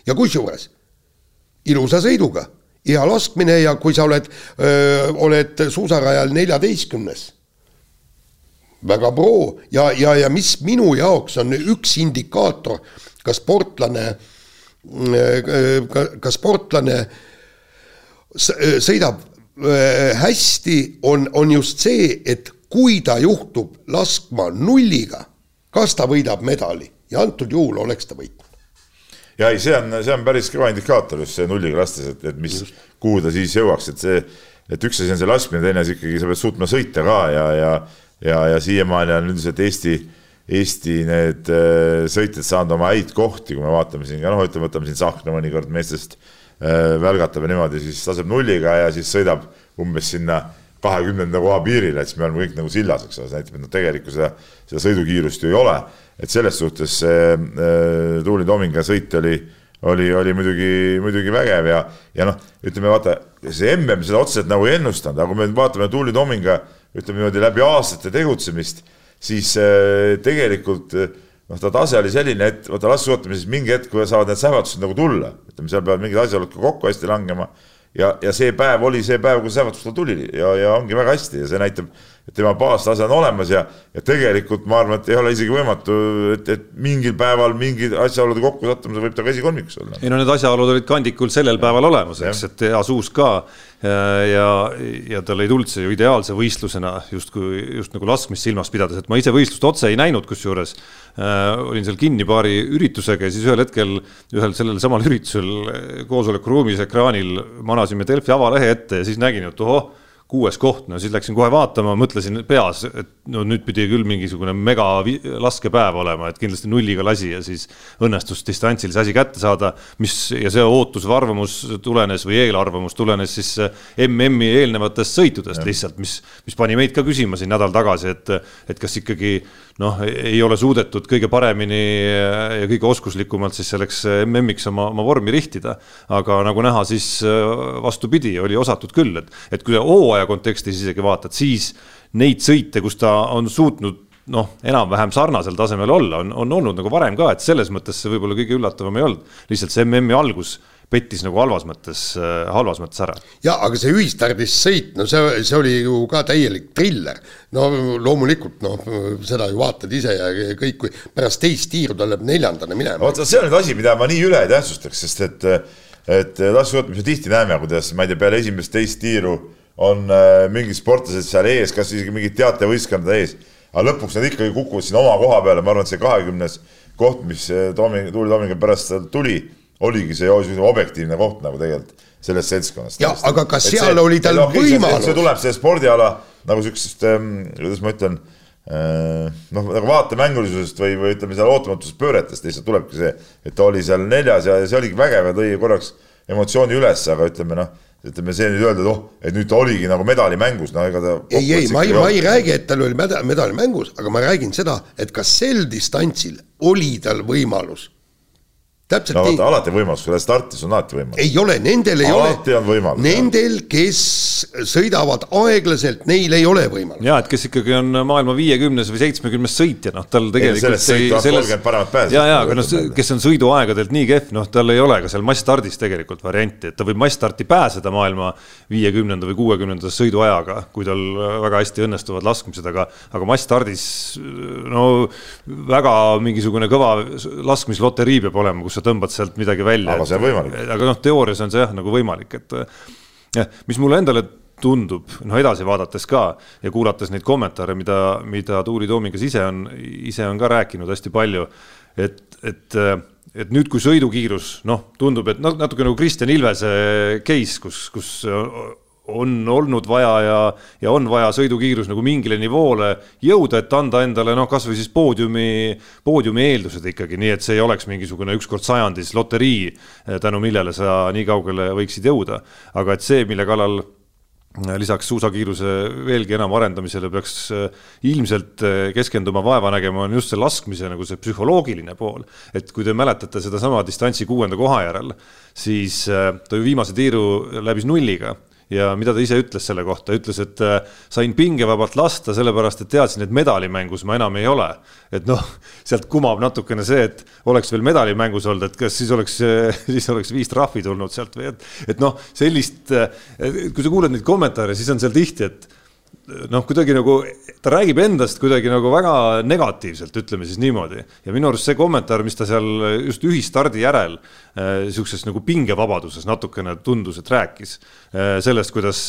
ja kusjuures ilusa sõiduga, hea laskmine ja kui sa oled, oled suusarajal neljateistkümnes, väga pro. Ja, ja, ja mis minu jaoks on üks indikaator, kas sportlane, kas sportlane sõidab hästi, on, on just see, et kui ta juhtub laskma nulliga, kas ta võidab medali? Ja antud juhul oleks ta võitnud. Ja ei, see on, see on päris kõva indikaator just see nulliga lastes, et, et mis, kuhu ta siis jõuaks, et see, et üks asi on see laskmine, teine asi ikkagi sa pead suutma sõita ka ja, ja, ja, ja siiamaani on üldiselt Eesti, Eesti need äh, sõitjad saanud oma häid kohti, kui me vaatame siin ka noh, ütleme, võtame siin Tsahkna mõnikord meestest äh, välgatab ja niimoodi, siis laseb nulliga ja siis sõidab umbes sinna kahekümnenda koha piirile, et siis me oleme kõik nagu sillas, eks ole, see näitab, et noh, tegelikult seda, seda sõidukiirust ju ei ole. Et selles suhtes see äh, Tuuli Tominga sõit oli, oli, oli muidugi, muidugi vägev ja, ja noh, ütleme vaata, see MM seda otseselt nagu ei ennustanud, aga kui me vaatame Tuuli Tominga ütleme niimoodi läbi aastate tegutsemist, siis äh, tegelikult noh, ta tase oli selline, et vaata laskesuusatamises mingi hetk saavad need sähvatused nagu tulla, ütleme, seal peavad mingid asjaolud ka kokku hästi langema ja, ja see päev oli see päev, kui sähvatus tal tuli. Ja, ja ongi väga hästi. Ja see näitab et tema baastase on olemas ja, ja tegelikult ma arvan, et ei ole isegi võimatu, et, et mingil päeval mingid asjaolude kokkusattumisel võib ta ka esikolmikus olla. ei no need asjaolud olid kandikul sellel päeval olemas, eks, et hea suus ka ja, ja tal ei tulnud see ju ideaalse võistlusena justkui, just nagu laskmist silmas pidades, et ma ise võistlust otse ei näinud, kusjuures äh, olin seal kinni paari üritusega ja siis ühel hetkel ühel sellel samal üritusel koosolekuruumis ekraanil manasime Delfi avalehe ette ja siis nägin, et ohoh kuues koht, no siis läksin kohe vaatama, mõtlesin peas, et no nüüd pidi küll mingisugune mega laskepäev olema, et kindlasti nulliga lasi ja siis õnnestus distantsil see asi kätte saada, mis ja see ootus või arvamus tulenes või eelarvamus tulenes siis MM-i eelnevatest sõitudest ja. lihtsalt, mis, mis pani meid ka küsima siin nädal tagasi, et, et kas ikkagi noh, ei ole suudetud kõige paremini ja kõige oskuslikumalt siis selleks MM-iks oma, oma vormi rihtida. aga nagu näha, siis vastupidi, oli osatud küll, et, et kui hooaja kontekstis isegi vaatad, siis neid sõite, kus ta on suutnud noh, enam-vähem sarnasel tasemel olla, on, on olnud nagu varem ka, et selles mõttes see võib-olla kõige üllatavam ei olnud. lihtsalt see MM-i algus pettis nagu halvas mõttes, äh, halvas mõttes ära. ja aga see ühistardis sõit, no see, see oli ju ka täielik triller. no loomulikult noh, seda ju vaatad ise ja kõik, kui pärast teist tiiru ta läheb neljandana minema. vaata, see on nüüd asi, mida ma nii üle ei tähtsustaks, sest et et laskesuusatamises tihti näeme, kuidas ma ei tea, peale esimest teist tiiru on äh, mingid sportlased seal ees, kas isegi mingid teatevõistkondade ees, aga lõpuks nad ikkagi kukuvad sinna oma koha peale, ma arvan, et see kahekümnes koht, mis äh, Toomi, Tuuli Toominga pärast tuli oligi see objektiivne koht nagu tegelikult sellest seltskonnast. jah, aga kas seal see, oli tal no, võimalus? see tuleb see spordiala nagu siuksest ähm,, kuidas ma ütlen äh,, noh, nagu vaatemängulisusest või, või ütleme seal ootamatust pööretest lihtsalt tulebki see, et ta oli seal neljas ja see oligi vägev ja tõi korraks emotsiooni üles, aga ütleme noh, ütleme see nüüd öelda, et oh, et nüüd ta oligi nagu medalimängus, no ega ta. ei, ei, ma ei, ma ei räägi, et tal oli medal, medalimängus, aga ma räägin seda, et kas sel distantsil oli tal võimalus täpselt no, nii. alati võimalus, kui lähed starti, sul on alati võimalus. ei ole, nendel ei alati ole. Nendel, kes sõidavad aeglaselt, neil ei ole võimalust. ja et kes ikkagi on maailma viiekümnes või seitsmekümnes sõitja, noh, tal tegelikult ei, selles, selles... ja, ja, aga noh, kes on sõiduaegadelt nii kehv, noh, tal ei ole ka seal massstardis tegelikult varianti, et ta võib massstarti pääseda maailma viiekümnenda või kuuekümnenda sõiduajaga, kui tal väga hästi õnnestuvad laskmised, aga, aga massstardis no väga mingisugune kõva laskmisloterii peab olema, kus sa tõmbad sealt midagi välja. aga see on võimalik. aga noh, teoorias on see jah nagu võimalik, et jah, mis mulle endale tundub, noh edasi vaadates ka ja kuulates neid kommentaare, mida, mida Tuuli Toomingas ise on, ise on ka rääkinud hästi palju, et, et et nüüd, kui sõidukiirus, noh, tundub, et natuke nagu Kristjan Ilvese case, kus, kus on olnud vaja ja, ja on vaja sõidukiirus nagu mingile nivoole jõuda, et anda endale noh, kasvõi siis poodiumi, poodiumi eeldused ikkagi, nii et see ei oleks mingisugune ükskord sajandis loterii, eh, tänu millele sa nii kaugele võiksid jõuda. aga et see, mille kallal eh, lisaks suusakiiruse veelgi enam arendamisele peaks eh, ilmselt keskenduma vaeva nägema, on just see laskmise nagu see psühholoogiline pool. et kui te mäletate sedasama distantsi kuuenda koha järel, siis ta ju viimase tiiru läbis nulliga ja mida ta ise ütles selle kohta, ütles, et äh, sain pingevabalt lasta, sellepärast et teadsin, et medalimängus ma enam ei ole. et noh, sealt kumab natukene see, et oleks veel medalimängus olnud, et kas siis oleks, siis oleks viis trahvi tulnud sealt või et, et noh, sellist, kui sa kuuled neid kommentaare, siis on seal tihti, et noh, kuidagi nagu ta räägib endast kuidagi nagu väga negatiivselt, ütleme siis niimoodi. ja minu arust see kommentaar, mis ta seal just ühistardi järel äh, sihukeses nagu pingevabaduses natukene tundus, et rääkis äh, sellest, kuidas,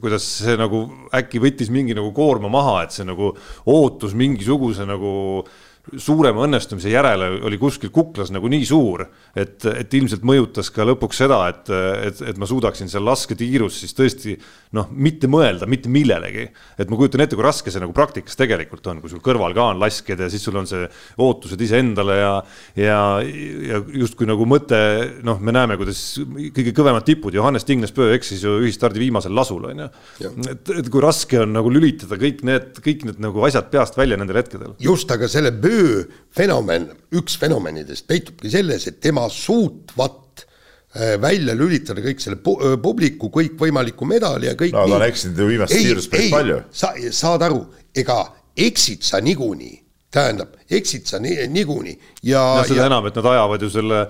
kuidas see nagu äkki võttis mingi nagu koorma maha, et see nagu ootus mingisuguse nagu äh, suurema õnnestumise järele oli kuskil kuklas nagu nii suur, et, et ilmselt mõjutas ka lõpuks seda, et, et, et ma suudaksin seal lasketiirus siis tõesti noh, mitte mõelda mitte millelegi. et ma kujutan ette, kui raske see nagu praktikas tegelikult on, kui sul kõrval ka on laskjad ja siis sul on see ootused iseendale ja, ja, ja justkui nagu mõte, noh, me näeme, kuidas kõige kõvemad tipud, Johannes Tingnes-Pöö eksis ju ühistardi viimasel lasul, on ju. et, et kui raske on nagu lülitada kõik need, kõik need nagu asjad peast välja nendel hetkedel. just, aga selle öö fenomen, üks fenomenidest peitubki selles, et tema suutvat äh, välja lülitada kõik selle publiku kõikvõimaliku medali ja kõik no ta on eksinud ju viimast tiirust päris palju. sa saad aru, ega eksid sa niikuinii tähendab, eksid sa niikuinii ja. ja seda ja... enam, et nad ajavad ju selle,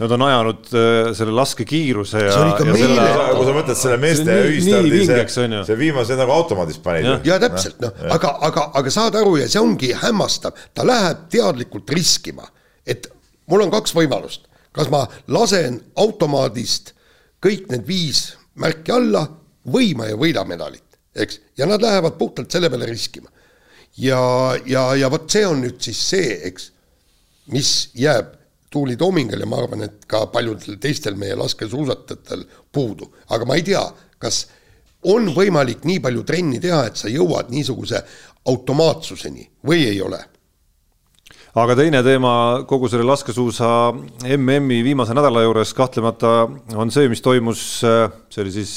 nad on ajanud äh, selle laskekiiruse ja. ja selle... kui sa mõtled selle meeste ühistardi, see, see viimase nagu automaadis panid. ja, ja täpselt noh, aga, aga, aga saad aru ja see ongi hämmastav, ta läheb teadlikult riskima, et mul on kaks võimalust, kas ma lasen automaadist kõik need viis märki alla või ma ei võida medalit, eks, ja nad lähevad puhtalt selle peale riskima ja, ja, ja vot see on nüüd siis see, eks, mis jääb Tuuli Toomingel ja ma arvan, et ka paljudel teistel meie laskesuusatajatel puudu, aga ma ei tea, kas on võimalik nii palju trenni teha, et sa jõuad niisuguse automaatsuseni või ei ole? Aga teine teema kogu selle laskesuusa MM-i viimase nädala juures kahtlemata on see, mis toimus, see oli siis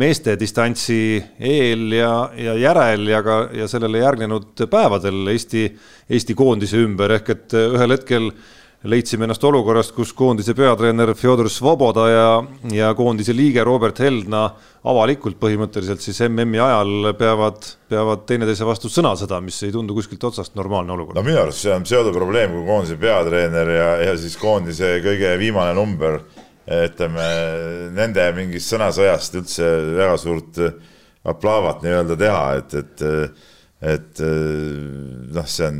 meeste distantsi eel ja, ja järel ja ka, ja sellele järgnenud päevadel Eesti, Eesti koondise ümber, ehk et ühel hetkel leidsime ennast olukorrast, kus koondise peatreener Fjodor Svoboda ja, ja koondise liige Robert Heldna avalikult põhimõtteliselt siis MM-i ajal peavad, peavad teineteise vastu sõnasõda, mis ei tundu kuskilt otsast normaalne olukord. no minu arust see on pseudoprobleem, kui koondise peatreener ja, ja siis koondise kõige viimane number ütleme nende mingist sõnasõjast üldse väga suurt aplaavat nii-öelda teha, et, et et noh, see on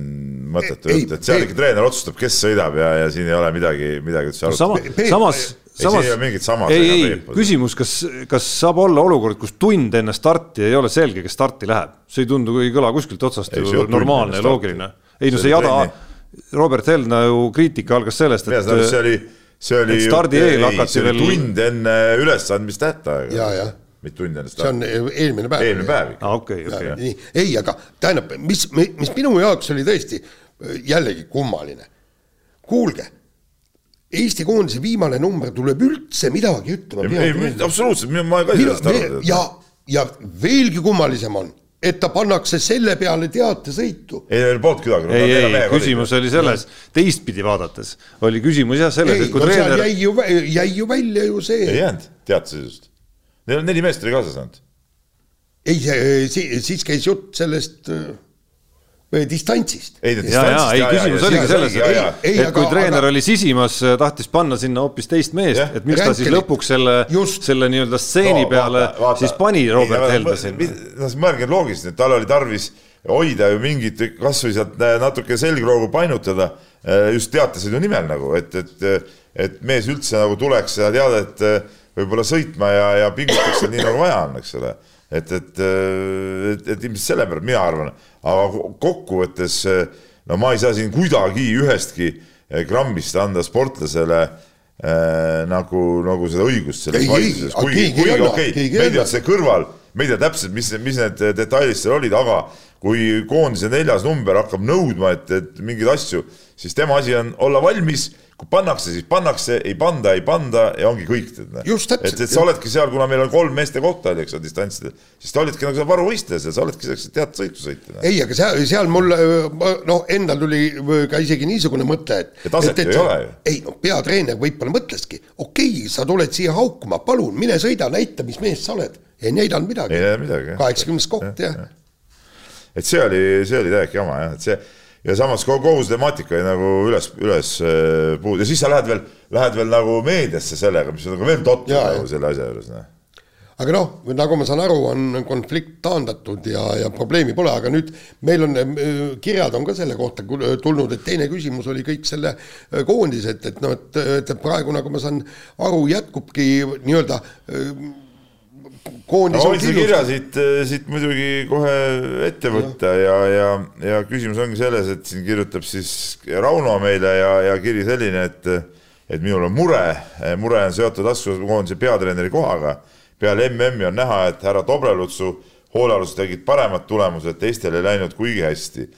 mõttetu jutt, et seal ikka treener otsustab, kes sõidab ja, ja siin ei ole midagi, midagi üldse arutada no,. samas, samas, samas, ei, ei, küsimus, kas, kas saab olla olukord, kus tund enne starti ei ole selge, kes starti läheb, see ei tundu, ei kõla kuskilt otsast ei, ju normaalne ja loogiline. ei no see jada, Robert Helna ju kriitika algas sellest, et. see oli see oli stardi eel hakati veel tund enne ülesandmistähtaega. mitte tund enne starti. see on eelmine päev. eelmine päev ikka ah,. okei okei okay.. ei, aga tähendab, mis, mis minu jaoks oli tõesti äh, jällegi kummaline. kuulge, Eesti koondise viimane number tuleb üldse midagi ütlema. ei, absoluutselt, ma ka ei saa sellest aru. ja, ja veelgi kummalisem on et ta pannakse selle peale teatesõitu. ei, ei polnud kedagi. ei, ei, küsimus oli selles, teistpidi vaadates oli küsimus jah selles, et kui no, treener. jäi ju, jäi ju välja ju see. ei jäänud teatesõidust. Neil on neli meest oli kaasas ainult. ei, siis käis jutt sellest äh, või distantsist. ei, distantsist. ei, küsimus oligi selles, et, et kui treener aga... oli sisimas, tahtis panna sinna hoopis teist meest, et miks ta siis lõpuks selle, selle nii-öelda stseeni no, peale vaata, vaata. siis pani Robert Helme sinna. noh, mõelge loogiliselt, et tal oli tarvis hoida ju mingit, kasvõi sealt natuke selgroogu painutada eh, just teatesõidu nimel nagu, et, et, et mees üldse nagu tuleks seda teadet eh, võib-olla sõitma ja, ja pingutaks nii nagu vaja on, eks ole et, et, et, et ilmselt selle pärast mina arvan, aga kokkuvõttes no ma ei saa siin kuidagi ühestki grammist anda sportlasele äh, nagu, nagu seda õigust selles vaidluses, kuigi, kuigi okei okay,, meeldivad see kõrval, me ei tea täpselt, mis, mis need detailid seal olid, aga kui koondise neljas number hakkab nõudma, et, et mingeid asju, siis tema asi on olla valmis kui pannakse, siis pannakse, ei panda, ei panda ja ongi kõik. et, et sa oledki seal, kuna meil on kolm meeste kohta oli, eks ole, distantsidel, siis ta olidki nagu seal varuvõistlejas ja sa oledki selleks teatud sõitu sõitja. ei, aga seal, seal mul noh, endal tuli ka isegi niisugune mõte, et. et, et, ju ei ole ju. ei no peatreener võib-olla mõtleski, okei okay,, sa tuled siia haukuma, palun mine sõida, näita, mis mees sa oled. ei näidanud midagi. ei näidanud midagi. kaheksakümnes koht ja. ja.. et see oli, see oli täiega jama jah, et see ja samas kogu see temaatika oli nagu üles, üles äh, puud ja siis sa lähed veel, lähed veel nagu meediasse sellega, mis on nagu veel totram nagu selle asja juures, noh. Aga noh, nagu ma saan aru, on konflikt taandatud ja, ja probleemi pole, aga nüüd meil on, äh, kirjad on ka selle kohta tulnud, et teine küsimus oli kõik selle äh, koondise, et, et noh, et, et praegu nagu ma saan aru, jätkubki nii-öelda koondis no, on killustatud. kirja siit, eh, siit muidugi kohe ette võtta ja, ja, ja, ja küsimus ongi selles, et siin kirjutab siis Rauno meile ja, ja kiri selline, et et minul on mure, mure on seotud laskesuusakoondise peatreeneri kohaga. peale MM-i on näha, et härra Dobrelutsu hoolealused tegid paremad tulemused, teistel ei läinud kuigi hästi.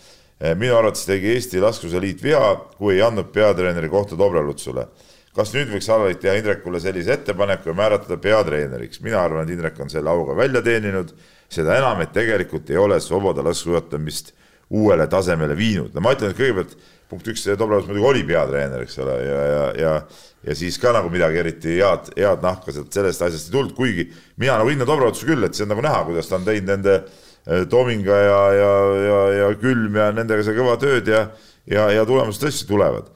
minu arvates tegi Eesti Laskesuusaliit vea, kui ei andnud peatreeneri kohta Dobrelutsule kas nüüd võiks Alvarit teha Indrekule sellise ettepaneku ja määrata ta peatreeneriks? mina arvan, et Indrek on selle auga välja teeninud, seda enam, et tegelikult ei ole Svoboda laskesuusatamist uuele tasemele viinud. no ma ütlen, et kõigepealt punkt üks, Dobrovs muidugi oli peatreener, eks ole, ja, ja, ja ja siis ka nagu midagi eriti head, head nahka sellest asjast ei tulnud, kuigi mina nagu hindan Dobrovtsi küll, et see on nagu näha, kuidas ta on teinud nende eh, Tominga ja, ja, ja, ja Külm ja nendega seda kõva tööd ja ja, ja tulemused tõesti tulevad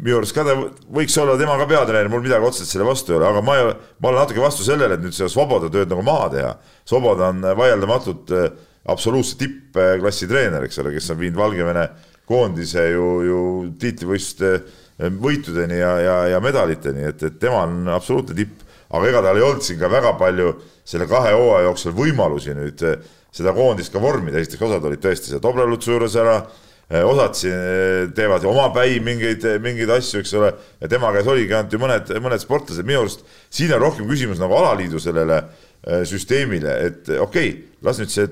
minu arust ka ta võiks olla tema ka peatreener, mul midagi otseselt selle vastu ei ole, aga ma ei, ma olen natuke vastu sellele, et nüüd seda Svoboda tööd nagu maha teha. Svoboda on vaieldamatult äh, absoluutse tippklassi treener, eks ole, kes on viinud Valgevene koondise ju, ju tiitlivõistluste äh, võitudeni ja, ja, ja medaliteni, et, et tema on absoluutne tipp, aga ega tal ei olnud siin ka väga palju selle kahe hooaja jooksul võimalusi nüüd äh, seda koondist ka vormida, esiteks osad olid tõesti seal Dobrelutsu juures ära osad siin eh, teevad omapäi mingeid, mingeid asju, eks ole, ja tema käes oligi ainult ju mõned, mõned sportlased, minu arust siin on rohkem küsimus nagu alaliidu sellele eh, süsteemile, et okei okay,, las nüüd see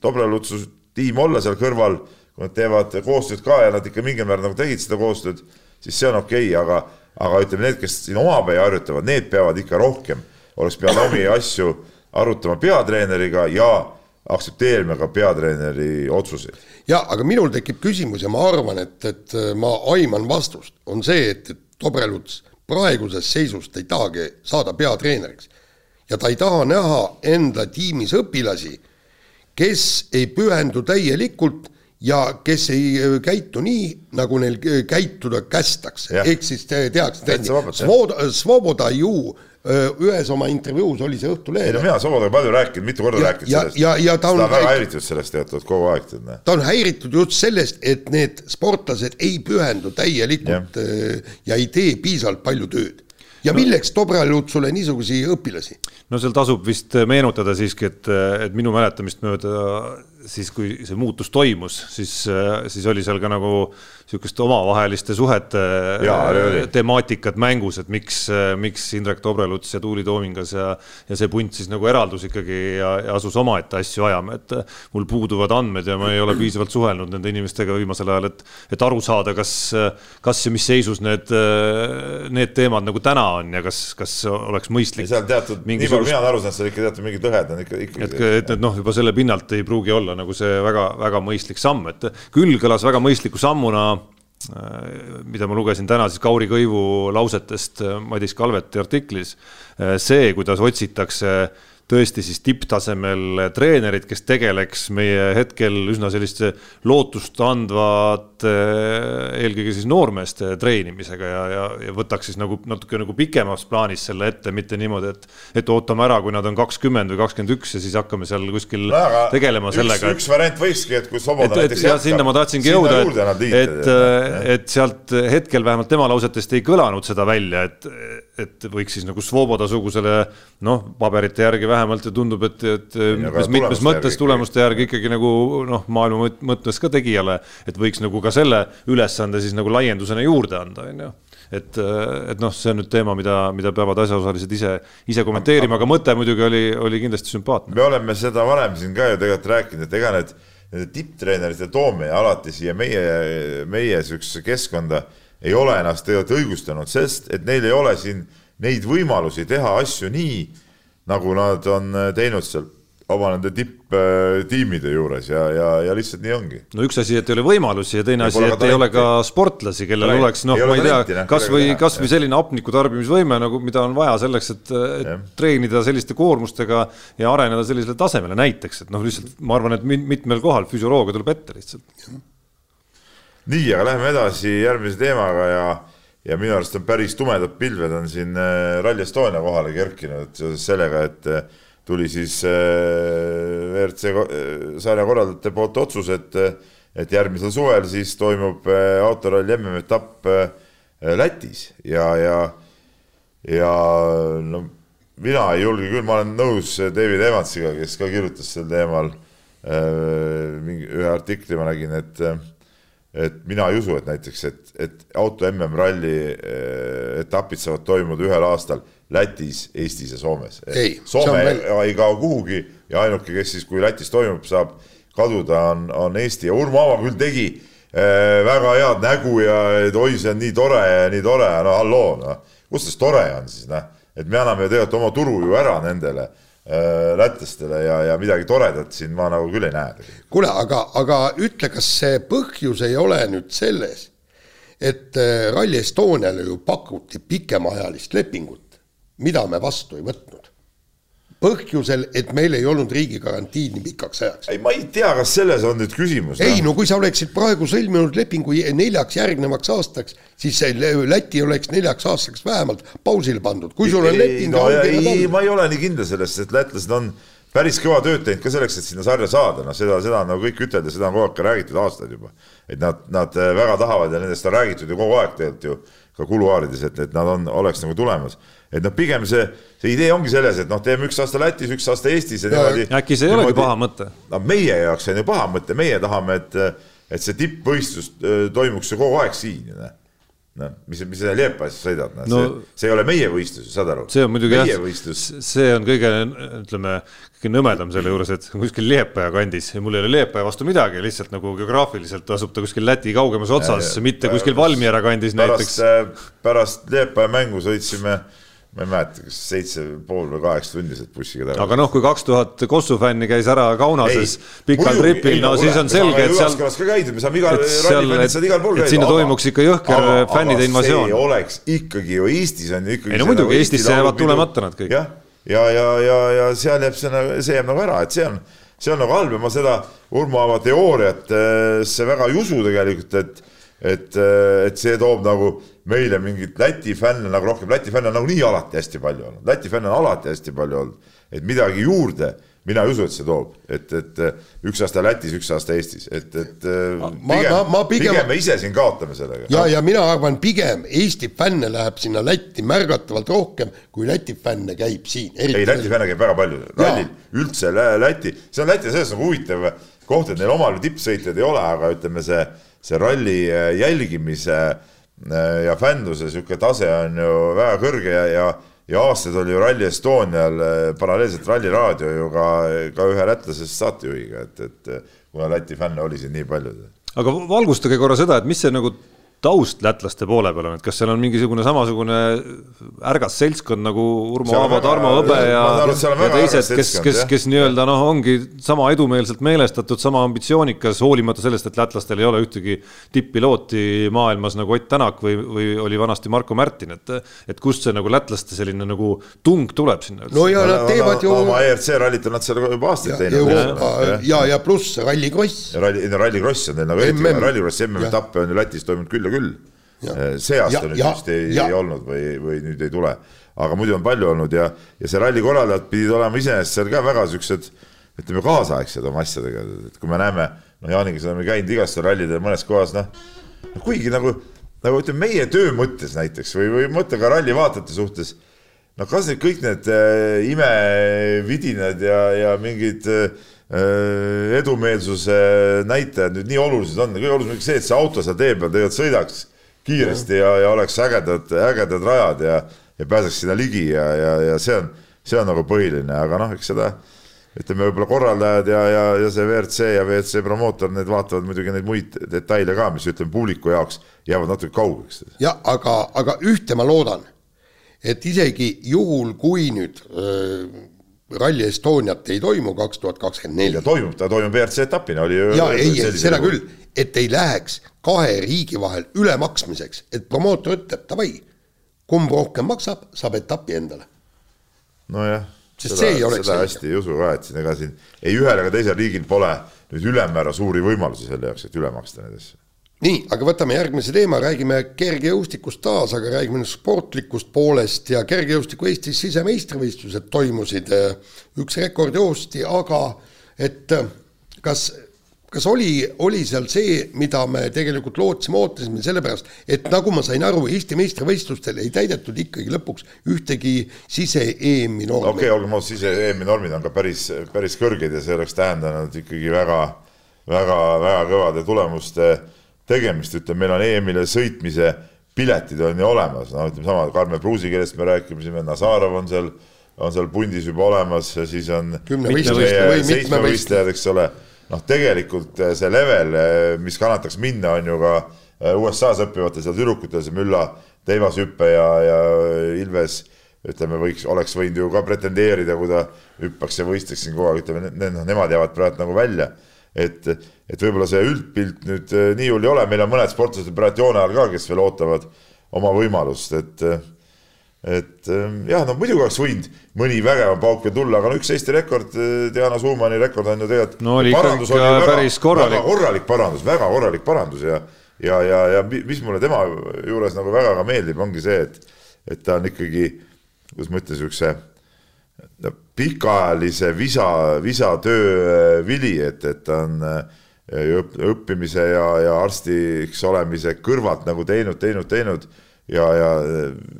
Dobrelutsu tiim olla seal kõrval, kui nad teevad koostööd ka ja nad ikka mingil määral nagu tegid seda koostööd, siis see on okei okay,, aga, aga ütleme, need, kes siin omapäi harjutavad, need peavad ikka rohkem, oleks pidanud omi asju arutama peatreeneriga ja aktsepteerima ka peatreeneri otsuseid. ja aga minul tekib küsimus ja ma arvan, et, et äh, ma aiman vastust, on see, et, et Dobreluts praeguses seisus ta ei tahagi saada peatreeneriks. Ja ta ei taha näha enda tiimis õpilasi, kes ei pühendu täielikult ja kes ei äh, käitu nii, nagu neil äh, käituda kästakse, ehk siis tehakse. Svoboda, Svoboda ju ühes oma intervjuus oli see Õhtulehel. ei no mina Sobodaga palju rääkinud, mitu korda rääkinud sellest. ja, ja ta on. ta on väga häiritud sellest teatud kogu aeg. ta on häiritud just sellest, et need sportlased ei pühendu täielikult ja, ja ei tee piisavalt palju tööd ja milleks no, Dobraljutsule niisuguseid õpilasi? no seal tasub vist meenutada siiski, et, et minu mäletamist mööda siis, kui see muutus toimus, siis, siis oli seal ka nagu niisugust omavaheliste suhete ja, temaatikat mängus, et miks, miks Indrek Tobreluts ja Tuuli Toomingas ja, ja see punt siis nagu eraldus ikkagi ja, ja asus omaette asju ajama, et mul puuduvad andmed ja ma ei ole piisavalt suhelnud nende inimestega viimasel ajal, et, et aru saada, kas, kas ja mis seisus need, need teemad nagu täna on ja kas, kas oleks mõistlik. seal teatud, nii palju mina olen aru saanud, seal ikka teatud mingid lõhed on ikka, ikka. et, et, et noh, juba selle pinnalt ei pruugi olla nagu see väga-väga mõistlik samm, et küll kõlas väga mõistliku sammuna Äh, mida ma lugesin täna siis Kauri Kõivu lausetest äh, Madis Kalveti artiklis, äh, see, kuidas otsitakse tõesti siis tipptasemel treenerid, kes tegeleks meie hetkel üsna selliste lootust andvat eelkõige siis noormeeste treenimisega ja, ja, ja võtaks siis nagu natuke nagu pikemas plaanis selle ette, mitte niimoodi, et, et ootame ära, kui nad on kakskümmend või kakskümmend üks ja siis hakkame seal kuskil no, tegelema üks, sellega. üks variant võikski, et kui Soboda näiteks jätkab. sinna ma tahtsingi jõuda, et, et, et sealt hetkel vähemalt tema lausetest ei kõlanud seda välja, et, et võiks siis nagu Svoboda sugusele noh, paberite järgi vähemalt vähemalt ja tundub, et, et mis mitmes mõttes tulemuste järgi ikkagi nagu noh, maailma mõttes ka tegijale, et võiks nagu ka selle ülesande siis nagu laiendusena juurde anda, on ju et, et noh, see on nüüd teema, mida, mida peavad asjaosalised ise, ise kommenteerima, aga mõte muidugi oli, oli kindlasti sümpaatne. me oleme seda varem siin ka ju tegelikult rääkinud, et ega need, need tipptreenerite toomine alati siia meie, meie sihukesesse keskkonda ei ole ennast tegelikult õigustanud, sest et neil ei ole siin neid võimalusi teha asju nii, nagu nad on teinud seal oma nende tipptiimide juures ja, ja, ja lihtsalt nii ongi. no üks asi, et ei ole võimalusi ja teine ja asi, et ei ole ka sportlasi, kellel ei, oleks noh, ma ei tea, kasvõi, kasvõi selline hapniku tarbimisvõime nagu, mida on vaja selleks, et, et ja. treenida selliste koormustega ja areneda sellisele tasemele näiteks, et noh, lihtsalt ma arvan, et mitmel kohal füsioloogia tuleb ette lihtsalt. nii, aga läheme edasi järgmise teemaga ja ja minu arust on päris tumedad pilved on siin äh, Rally Estonia kohale kerkinud seoses sellega, et tuli siis äh, WRC äh, sarja korraldajate poolt otsus, et, et järgmisel suvel siis toimub äh, autoralli MM-etapp Lätis. Ja, ja, ja no mina ei julge küll, ma olen nõus David Evansiga, kes ka kirjutas sel teemal mingi ühe artikli, ma nägin, et et mina ei usu, et näiteks, et, et auto MM-ralli etapid saavad toimuda ühel aastal Lätis, Eestis ja Soomes. Soome veel... ei kao kuhugi ja ainuke, kes siis, kui Lätis toimub, saab kaduda, on, on Eesti. Ja Urmo Aava küll tegi äh, väga head nägu ja et oi, see on nii tore ja nii tore, no halloo, noh, kus tas tore on siis, noh, et me anname tegelikult oma turu ju ära nendele lätlastele ja, ja midagi toredat siin ma nagu küll ei näe. kuule, aga, aga ütle, kas see põhjus ei ole nüüd selles, et äh, Rally Estoniale ju pakuti pikemaajalist lepingut mida me vastu ei võtnud. Põhjusel, et meil ei olnud riigi garantiid nii pikaks ajaks. ei, ma ei tea, kas selles on nüüd küsimus. ei no kui sa oleksid praegu sõlminud lepingu neljaks järgnevaks aastaks, siis Läti oleks neljaks aastaks vähemalt pausile pandud, kui sul on leping. No, ei, ma ei ole nii kindel selles, et lätlased on päris kõva tööd teinud ka selleks, et sinna sarja saada, noh, seda, seda on nagu kõik ütelda, seda on kogu aeg ka räägitud aastaid juba. et nad, nad väga tahavad ja nendest on räägitud ju kogu aeg tegelikult ju ka kuluaarides, et, et nad on, oleks nagu tulemas et noh, pigem see, see idee ongi selles, et noh, teeme üks aasta Lätis, üks aasta Eestis ja niimoodi. äkki see ei olegi paha mõte? no meie jaoks on ju paha mõte, meie tahame, et, et see tippvõistlus toimuks ju kogu aeg siin, noh noh, mis, mis sa Liepajas sõidad, noh no, see, see ei ole meie võistlus, saad aru? see on muidugi meie jah, see on kõige, ütleme, kõige nõmedam selle juures, et kuskil Liepaja kandis ja mul ei ole Liepaja vastu midagi, lihtsalt nagu geograafiliselt asub ta kuskil Läti kaugemas otsas, mitte kuskil Valmiera kandis pärast, näiteks. pärast Liepaja mängu sõitsime äh, ma ei mäleta, kas seitse pool või kaheksa tundi sealt bussiga tagasi. aga noh, kui kaks tuhat Kossu fänni käis ära Kaunases pikal tripil, no siis on selge, et seal. ka käidud, me saame igal, rallifännid saavad igal pool käia. sinna toimuks ikka jõhker fännide invasioon. oleks ikkagi ju Eestis on ju ikkagi. ei no muidugi, nagu Eestisse jäävad tulemata nad kõik. jah, ja, ja, ja, ja, seal jääb see, nagu, see jääb nagu ära, et see on, see on nagu halb ja ma seda Urmo Aava teooriat see väga ei usu tegelikult, et, et, äh, et see toob nagu meile mingit Läti fänne nagu rohkem, Läti fänne on nagunii alati hästi palju olnud, Läti fänne on alati hästi palju olnud, et midagi juurde mina ei usu, et see toob, et, et üks aasta Lätis, üks aasta Eestis, et, et ma, pigem, ma, ma pigem, pigem me ise siin kaotame sellega. ja, ja mina arvan, pigem Eesti fänne läheb sinna Lätti märgatavalt rohkem, kui Läti fänne käib siin. ei, Läti fänne käib väga palju, rallil üldse Läti, see on Läti selles nagu huvitav koht, et neil omal tippsõitjaid ei ole, aga ütleme, see, see ralli jälgimise äh, Äh, ja fännluse niisugune tase on ju väga kõrge ja, ja, ja aastaid oli ju Rally Estonial äh, paralleelselt Rally Raadio ju ka, ka ühe lätlasest saatejuhiga, et, et kuna Läti fänne oli siin nii palju. aga valgustage korra seda, et mis see nagu taust lätlaste poole peal on, et kas seal on mingisugune samasugune ärgas seltskond nagu Urmo Aavo, Tarmo Hõbe ja, ja teised, kes, kes, kes nii-öelda noh, ongi sama edumeelselt meelestatud, sama ambitsioonikas, hoolimata sellest, et lätlastel ei ole ühtegi tipp-pilooti maailmas nagu Ott Tänak või, või oli vanasti Marko Märtin, et et kust see nagu lätlaste selline nagu tung tuleb sinna? no ja nad teevad ju oma ERC rallit on nad seal juba aastaid teinud. ja, ja, ja pluss Rally Cross. Ralli, Ralli Cross on neil nagu, Ralli Crossi MM-etappe on ju Lätis toimunud küll ja küll. Äh, see aasta ja, nüüd ja, vist ei, ei olnud või, või nüüd ei tule, aga muidu on palju olnud ja, ja see ralli korraldajad pidid olema iseenesest seal ka väga siuksed, ütleme kaasaegsed oma asjadega, et kui me näeme, noh, Jaaniga oleme käinud igasugustel rallidel mõnes kohas, noh, noh, kuigi nagu, nagu ütleme, meie töö mõttes näiteks või, või mõtle ka ralli vaatajate suhtes, noh, kas need kõik need äh, imevidinad ja, ja mingid äh, edumeelsuse näitajad nüüd nii olulised on, kõige olulisem on see, et see auto seal tee peal tegelikult sõidaks kiiresti ja, ja oleks ägedad, ägedad rajad ja, ja pääseks sinna ligi ja, ja, ja see on, see on nagu põhiline, aga noh, eks seda ütleme, võib-olla korraldajad ja, ja, ja see WRC ja WRC promootor, need vaatavad muidugi neid muid detaile ka, mis ütleme, publiku jaoks jäävad natuke kaugeks. jah, aga, aga ühte ma loodan, et isegi juhul, kui nüüd öö, Rally Estoniat ei toimu kaks tuhat kakskümmend neli. toimub, ta toimub WRC etapina, oli ju. ja ei, seda küll, et ei läheks kahe riigi vahel ülemaksmiseks, et promootor ütleb davai, kumb rohkem maksab, saab etapi endale. nojah seda, seda hästi ei usu ka, et siin ega siin ei ühel ega teisel riigil pole nüüd ülemmäära suuri võimalusi selle jaoks, et üle maksta neid asju. Nii, aga võtame järgmise teema, räägime kergejõustikust taas, aga räägime nüüd sportlikust poolest ja kergejõustiku Eestis sisemeistrivõistlused toimusid. üks rekord joosti, aga et kas kas oli, oli seal see, mida me tegelikult lootsime, ootasime, sellepärast et nagu ma sain aru, Eesti meistrivõistlustel ei täidetud ikkagi lõpuks ühtegi sise-EM-i normi. okei okay,, olgem ausad, sise-EM-i normid on ka päris, päris kõrged ja see oleks tähendanud ikkagi väga, väga, väga kõvade tulemuste tegemist, ütleme, meil on EM-ile sõitmise piletid on ju olemas, no ütleme sama Karmen Pruusi, kellest me rääkisime, Nazarov on seal, on seal pundis juba olemas siis on seitsmevõistlejad, eks ole noh, tegelikult eh, see level, eh, mis kannataks minna, on ju ka eh, USA-s õppivatel seal tüdrukutel, see Mülla, Teivas Hüppe ja, ja Ilves ütleme, võiks, oleks võinud ju ka pretendeerida, kui ta hüppaks ja võistleks siin kogu aeg, ütleme, noh, nemad jäävad praegu nagu välja. Et, et võib-olla see üldpilt nüüd nii hull ei ole, meil on mõned sportlased praegu joone all ka, kes veel ootavad oma võimalust, et et ähm, jah, no muidugi oleks võinud mõni vägevam pauk veel tulla, aga no üks Eesti rekord, Diana Suumani rekord on ju tegelikult. no oli ikka päris korralik. väga korralik parandus, väga korralik parandus ja, ja, ja, ja mis mulle tema juures nagu väga ka meeldib, ongi see, et, et ta on ikkagi, kuidas ma ütlen, siukse pikaajalise visa, visatöö äh, vili, et, et ta on äh, õppimise ja, ja arstiks olemise kõrvalt nagu teinud, teinud, teinud ja, ja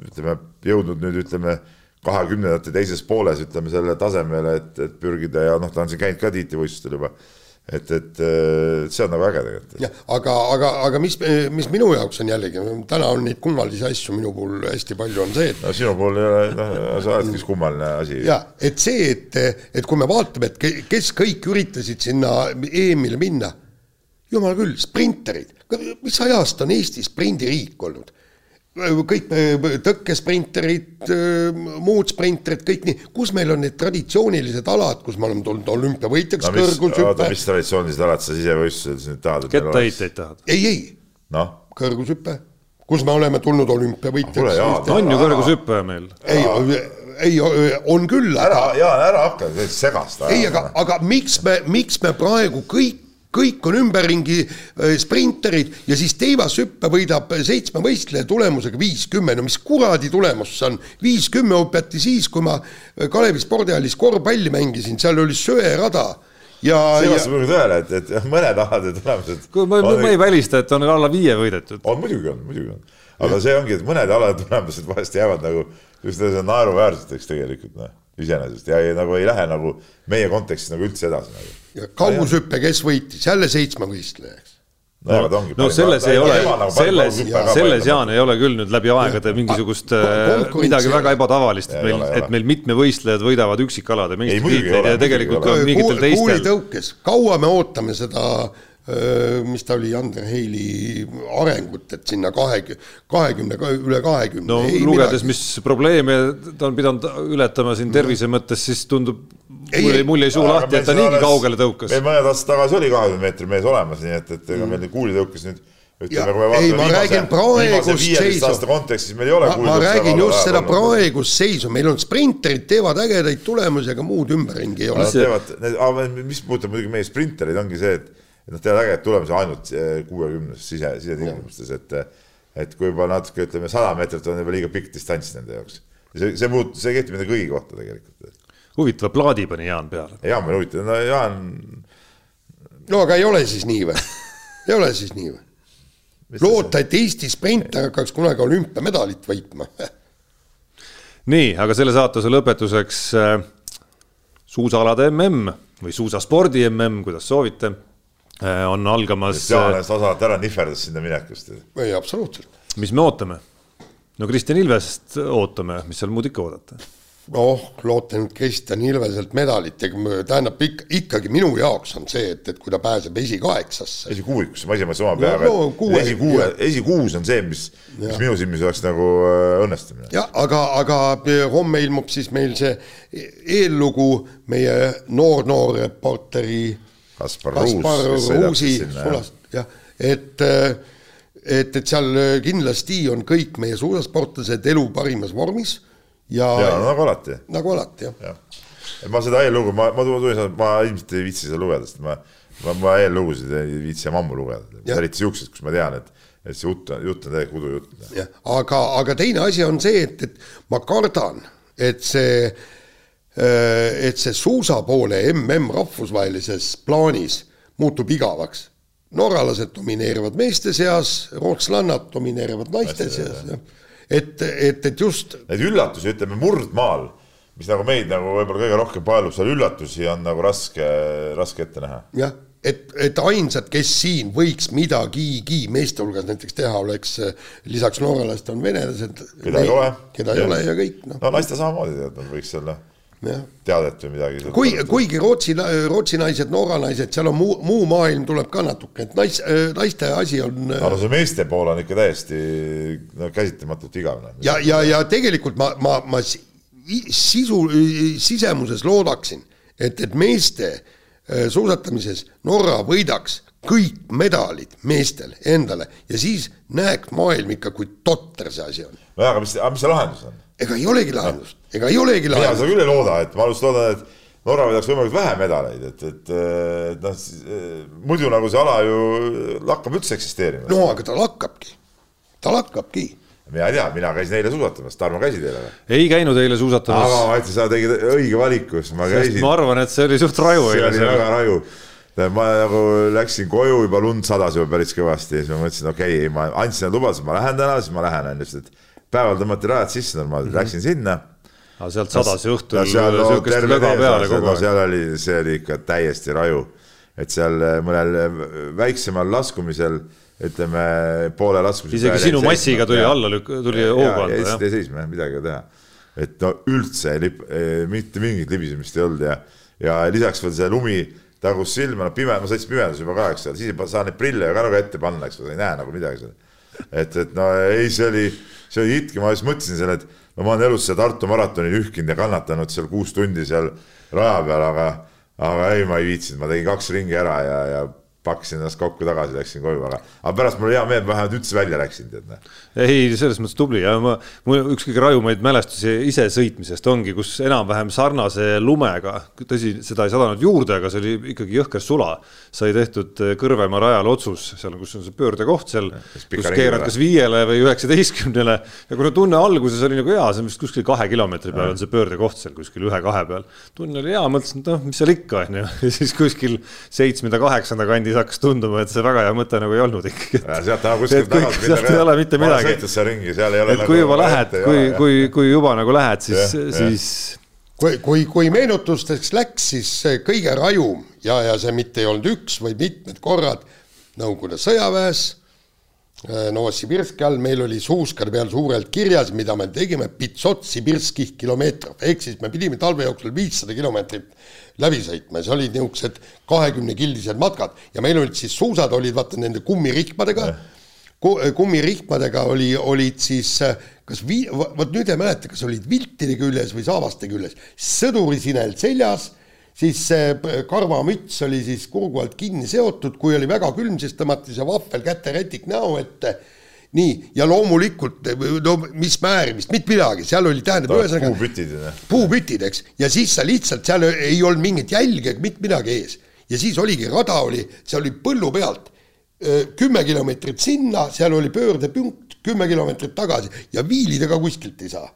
ütleme, jõudnud nüüd ütleme kahekümnendate teises pooles ütleme selle tasemele, et, et pürgida ja noh, ta on siin käinud ka tiitlivõistlustel juba et, et see on nagu äge tegelikult. jah, aga, aga, aga mis, mis minu jaoks on jällegi, täna on neid kummalisi asju minu puhul hästi palju, on see, et. no sinu puhul ei ole, noh, sa oledki siis kummaline asi. ja, et see, et, et kui me vaatame, et kes kõik üritasid sinna EM-ile minna, jumal küll, sprinterid, mis ajast on Eesti sprindiriik olnud kõik tõkkesprinterid, muud sprinterid, kõik nii, kus meil on need traditsioonilised alad, kus me oleme tulnud olümpiavõitjaks no,, kõrgushüpe. mis traditsioonilised alad sa sisevõistluses nüüd tahad? kettaheiteid tahad? ei, ei no., kõrgushüpe, kus me oleme tulnud olümpiavõitjaks. on ju kõrgushüpe meil. ei, ei, on küll. ära, Jaan, ära hakka segast. ei, aga, aga miks me, miks me praegu kõik kõik on ümberringi äh, sprinterid ja siis Teivas hüppe võidab seitsme võistleja tulemusega viiskümmend, no mis kuradi tulemus see on, viiskümmend õpeti siis, kui ma äh, Kalevi spordihallis korvpalli mängisin, seal oli söerada ja. see vastab muidugi tõele, et, et mõned alade tulemused. ma, ma, ma ei välista, et on alla viie võidetud. on muidugi on, muidugi on, aga see ongi, et mõned alade tulemused vahest jäävad nagu just naeruväärseteks tegelikult noh iseenesest. Ja ei, nagu ei lähe nagu meie kontekstis nagu üldse edasi nagu. ja kaugushüppe, kes võitis, jälle seitsmevõistleja, eks no, no, no selles ei ole, nagu selles, selles Jaan ei ole küll nüüd läbi aegade mingisugust äh, midagi väga ebatavalist, et meil, et meil mitmevõistlejad võidavad üksikalade meistritiitleid ja tegelikult ka mingitel teistel. kuulitõukes, kaua me ootame seda äh, mis ta oli, Ander Heili arengut, et sinna kahekümne, kahekümne, üle kahekümne. no ei, lugedes, mis probleeme ta on pidanud ületama siin tervise mõttes, siis tundub, mul jäi, mul jäi suu lahti, et ta niigi kaugele tõukas. meil mõned aastad tagasi oli kahekümne meetri mees olemas, nii et, et ega meil nüüd kuulitõukes nüüd ütleme, kui me vaatame ei, ma räägin praegust seisu. kontekstis meil ei ole. ma, ma räägin just seda praegust seisu, meil on sprinterid teevad ägedaid tulemusi, aga muud ümberringi ei ole. teevad, mis puudutab muidugi meie sprintereid, ongi see, et et noh, teevad ägedaid tulemusi ainult eh, kuuekümnes sise, sisetingimustes, et et kui juba natuke ütleme, sada meetrit on juba liiga pikk distants nende jaoks. see, see muut-, see kehtib nende kõigi kohta tegelikult. huvitava plaadi pani Jaan peale. Jaan pani huvitav, no Jaan. no aga ei ole siis nii või? ei ole siis nii või? loota, et Eesti sprinter hakkaks kunagi olümpiamedalit võitma nii, aga selle saatuse lõpetuseks äh, suusaalade mm või suusaspordi mm, kuidas soovite on algamas. Jaanes osavalt ära nihverdas sinna minekust. ei, absoluutselt. mis me ootame? no Kristjan Ilvest ootame, mis seal muud ikka oodata noh, looten Kristjan Ilveselt medalit, tähendab ikka, ikkagi minu jaoks on see, et, et kui ta pääseb esikaheksasse. esikuuikusse, ma ise mõtlesin oma peaga no, no, esikuue, esikuus on see, mis, mis minu silmis oleks nagu äh, õnnestumine. jah, aga, aga homme ilmub siis meil see eellugu meie noor-noor reporteri Kaspar Ruus, Ruusi jah, et et, et seal kindlasti on kõik meie suusasportlased elu parimas vormis ja, ja no, nagu alati. nagu alati, jah ja. ja.. ma seda eellugu, ma, ma et ma ilmselt ei viitsi seda lugeda, sest ma, ma, ma eellugusid ei viitsi enam ammu lugeda, eriti siukseid, kus ma tean, et et see jutt, jutt on täiega udujutt. jah, aga, aga teine asi on see, et, et ma kardan, et see, äh, et see suusapoole mm rahvusvahelises plaanis muutub igavaks. norralased domineerivad meeste seas, rootslanad domineerivad naiste seas, et, et, et just. Neid üllatusi, ütleme murdmaal, mis nagu meid nagu võib-olla kõige rohkem paelub, seal üllatusi on nagu raske, raske ette näha. jah, et, et ainsad, kes siin võiks midagigi meeste hulgas näiteks teha, oleks lisaks noorelastele on venelased. keda ei ole. keda ei ole ja kõik noh. no naiste samamoodi tead, nad võiks olla teadet või midagi. kui, kuigi Rootsi, Rootsi naised, Norra naised, seal on muu, muu maailm tuleb ka natuke, et nais, naiste asi on. aga see meeste pool on ikka täiesti no, käsitamatult igav. Noh. ja, ja, ja tegelikult ma, ma, ma sisu, sisemuses loodaksin, et, et meeste äh, suusatamises Norra võidaks kõik medalid meestele endale ja siis näeks maailm ikka, kui totter see asi on. nojah, aga mis, aga mis see lahendus on? Ega ei olegi lahendust, ega ei olegi lahendust. mina seda küll ei looda, et ma just loodan, et Norra võidaks võimalikult vähe medaleid, et, et, et noh, muidu nagu see ala ju lakkab üldse eksisteerima. no aga ta lakkabki, ta lakkabki mina ei tea, mina käisin eile suusatamas, Tarmo käisid eile või? ei käinud eile suusatamas. aga ma ütlesin, sa tegid õige valiku, sest ma käisin. ma arvan, et see oli suht raju eile. see oli väga raju. ma nagu läksin koju, juba lund sadas juba päris kõvasti ja siis ma mõtlesin, okei okay,, ma andsin need lubadused, ma lähen täna, siis ma lähen, onju, sest et päeval tõmmati rajad sisse normaalselt mm, -hmm. läksin sinna. aga sealt sadas õhtul sihukest löga peale kogu aeg. seal oli, see oli ikka täiesti raju, et seal eh, mõnel eh, väiksemal laskumisel ütleme poole laskumise. isegi sinu massiga tuli alla lükk-, tuli hoogu anda. ja siis seisma, midagi ei teha. et no üldse lip, eh, mitte mingit libisemist ei olnud ja, ja lisaks veel see lumi tagus silma, no pime, ma sõitsin pimedas juba ka, eks ole, siis ei saa neid prille ka nagu ette panna, eks ole, sa ei näe nagu midagi seal. et, et no ei, see oli see oli itke, ma just mõtlesin selle, et no ma olen elus seda Tartu maratoni ühkinud ja kannatanud seal kuus tundi seal raja peal, aga, aga ei, ma ei viitsinud, ma tegin kaks ringi ära ja, ja pakkisin ennast kokku tagasi, läksin koju, aga, aga pärast mul oli hea meel, vähemalt üldse välja läksin, tead näe. ei, selles mõttes tubli ja ma, mul üks kõige rajumaid mälestusi ise sõitmisest ongi, kus enam-vähem sarnase lumega, tõsi, seda ei sadanud juurde, aga see oli ikkagi jõhker sula. sai tehtud Kõrvemaa rajal otsus seal, kus on see pöördekoht seal, kus keerad kas viiele või üheksateistkümnele ja kuna tunne alguses oli nagu hea, see on vist kuskil kahe kilomeetri peal on see pöördekoht seal kuskil ühe-kahe peal. tunne oli hea, mõtlesin, et noh, mis seal ikka on ju, ja siis kuskil seitsmenda-kaheksanda kandi siis hakkas tunduma, et see väga hea mõte nagu ei olnud ikkagi. sealt taha kuskilt tagasi minna. sealt ei ole mitte midagi. ringi, seal ei ole. et nagu kui juba lähed, kui, kui, kui juba nagu lähed, siis, siis. kui, kui, kui meenutusteks läks, siis kõige rajum ja, ja see mitte ei olnud üks, vaid mitmed korrad Nõukogude sõjaväes Novosibirski all meil oli suuskade peal suurelt kirjas, mida me tegime, Pitsot Sibirskih kilomeetrov, ehk siis me pidime talve jooksul viissada kilomeetrit läbi sõitma. Ja see olid niisugused kahekümnekildised matkad. Ja meil olid siis suusad olid vaata nende kummirihmadega, kummirihmadega oli, olid siis kas vii-, vot nüüd ei mäleta, kas olid viltide küljes või saavaste küljes, sõdurisinel seljas siis see karvamüts oli siis kurgu alt kinni seotud, kui oli väga külm, siis tõmmati see vahvel käterätik näo ette. nii, ja loomulikult no mis määrimist, mitte midagi, seal oli tähendab ühesõnaga. puupütid. puupütid, eks, ja siis sa lihtsalt seal ei olnud mingit jälge, mitte midagi ees. ja siis oligi, rada oli, see oli põllu pealt kümme kilomeetrit sinna, seal oli pöördepunkt kümme kilomeetrit tagasi ja viilida ka kuskilt ei saa.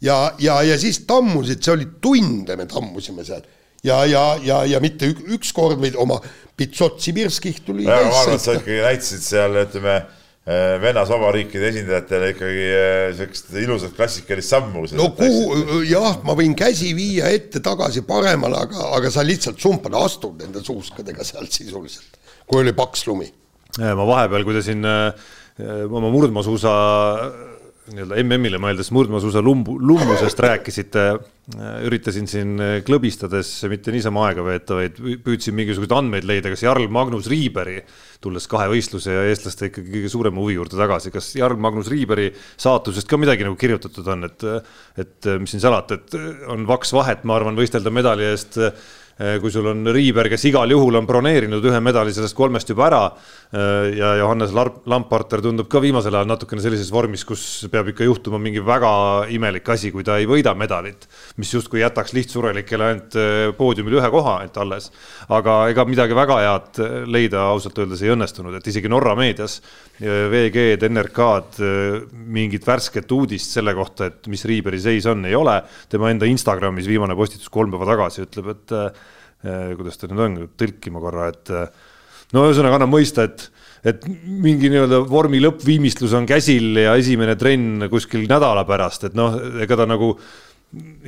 Ja, ja, ja siis tammusid, see oli tunde me tammusime seal ja, ja, ja, ja mitte ük, üks kord, vaid oma Pitsot Sibirskih tuli. ma arvan, et sa ikkagi näitasid seal, ütleme eh, Vennas vabariikide esindajatele ikkagi eh, siukest ilusat klassikalist sammu. no kuhu, jah, ma võin käsi viia ette-tagasi paremale, aga, aga sa lihtsalt sumpad, astud nende suuskadega sealt sisuliselt, kui oli paks lumi. ma vahepeal, kui te siin äh, oma murdmaasuusa nii-öelda MM-ile mõeldes murdmaasuusa lumbu, lummusest rääkisite, üritasin siin klõbistades mitte niisama aega veeta, vaid püüdsin mingisuguseid andmeid leida, kas Jarl Magnus Riiberi, tulles kahe võistluse ja eestlaste ikkagi kõige suurema huvi juurde tagasi, kas Jarl Magnus Riiberi saatusest ka midagi nagu kirjutatud on, et et mis siin salata, et on vaks vahet, ma arvan, võistelda medali eest kui sul on Riiber, kes igal juhul on broneerinud ühe medali sellest kolmest juba ära eh, ja Johannes Lamparter tundub ka viimasel ajal natukene sellises vormis, kus peab ikka juhtuma mingi väga imelik asi, kui ta ei võida medalit, mis justkui jätaks lihtsurelikele ainult eh, poodiumil ühe koha ainult alles. aga ega midagi väga head leida ausalt öeldes ei õnnestunud, et isegi Norra meedias VG-d, NRK-d mingit värsket uudist selle kohta, et mis Riiberi seis on, ei ole. tema enda Instagramis viimane postitus kolm päeva tagasi ütleb, et kuidas ta nüüd on, tõlkima korra, et eh, no ühesõnaga annab mõista, et, et mingi nii-öelda vormi lõppviimistlus on käsil ja esimene trenn kuskil nädala pärast, et noh, ega ta nagu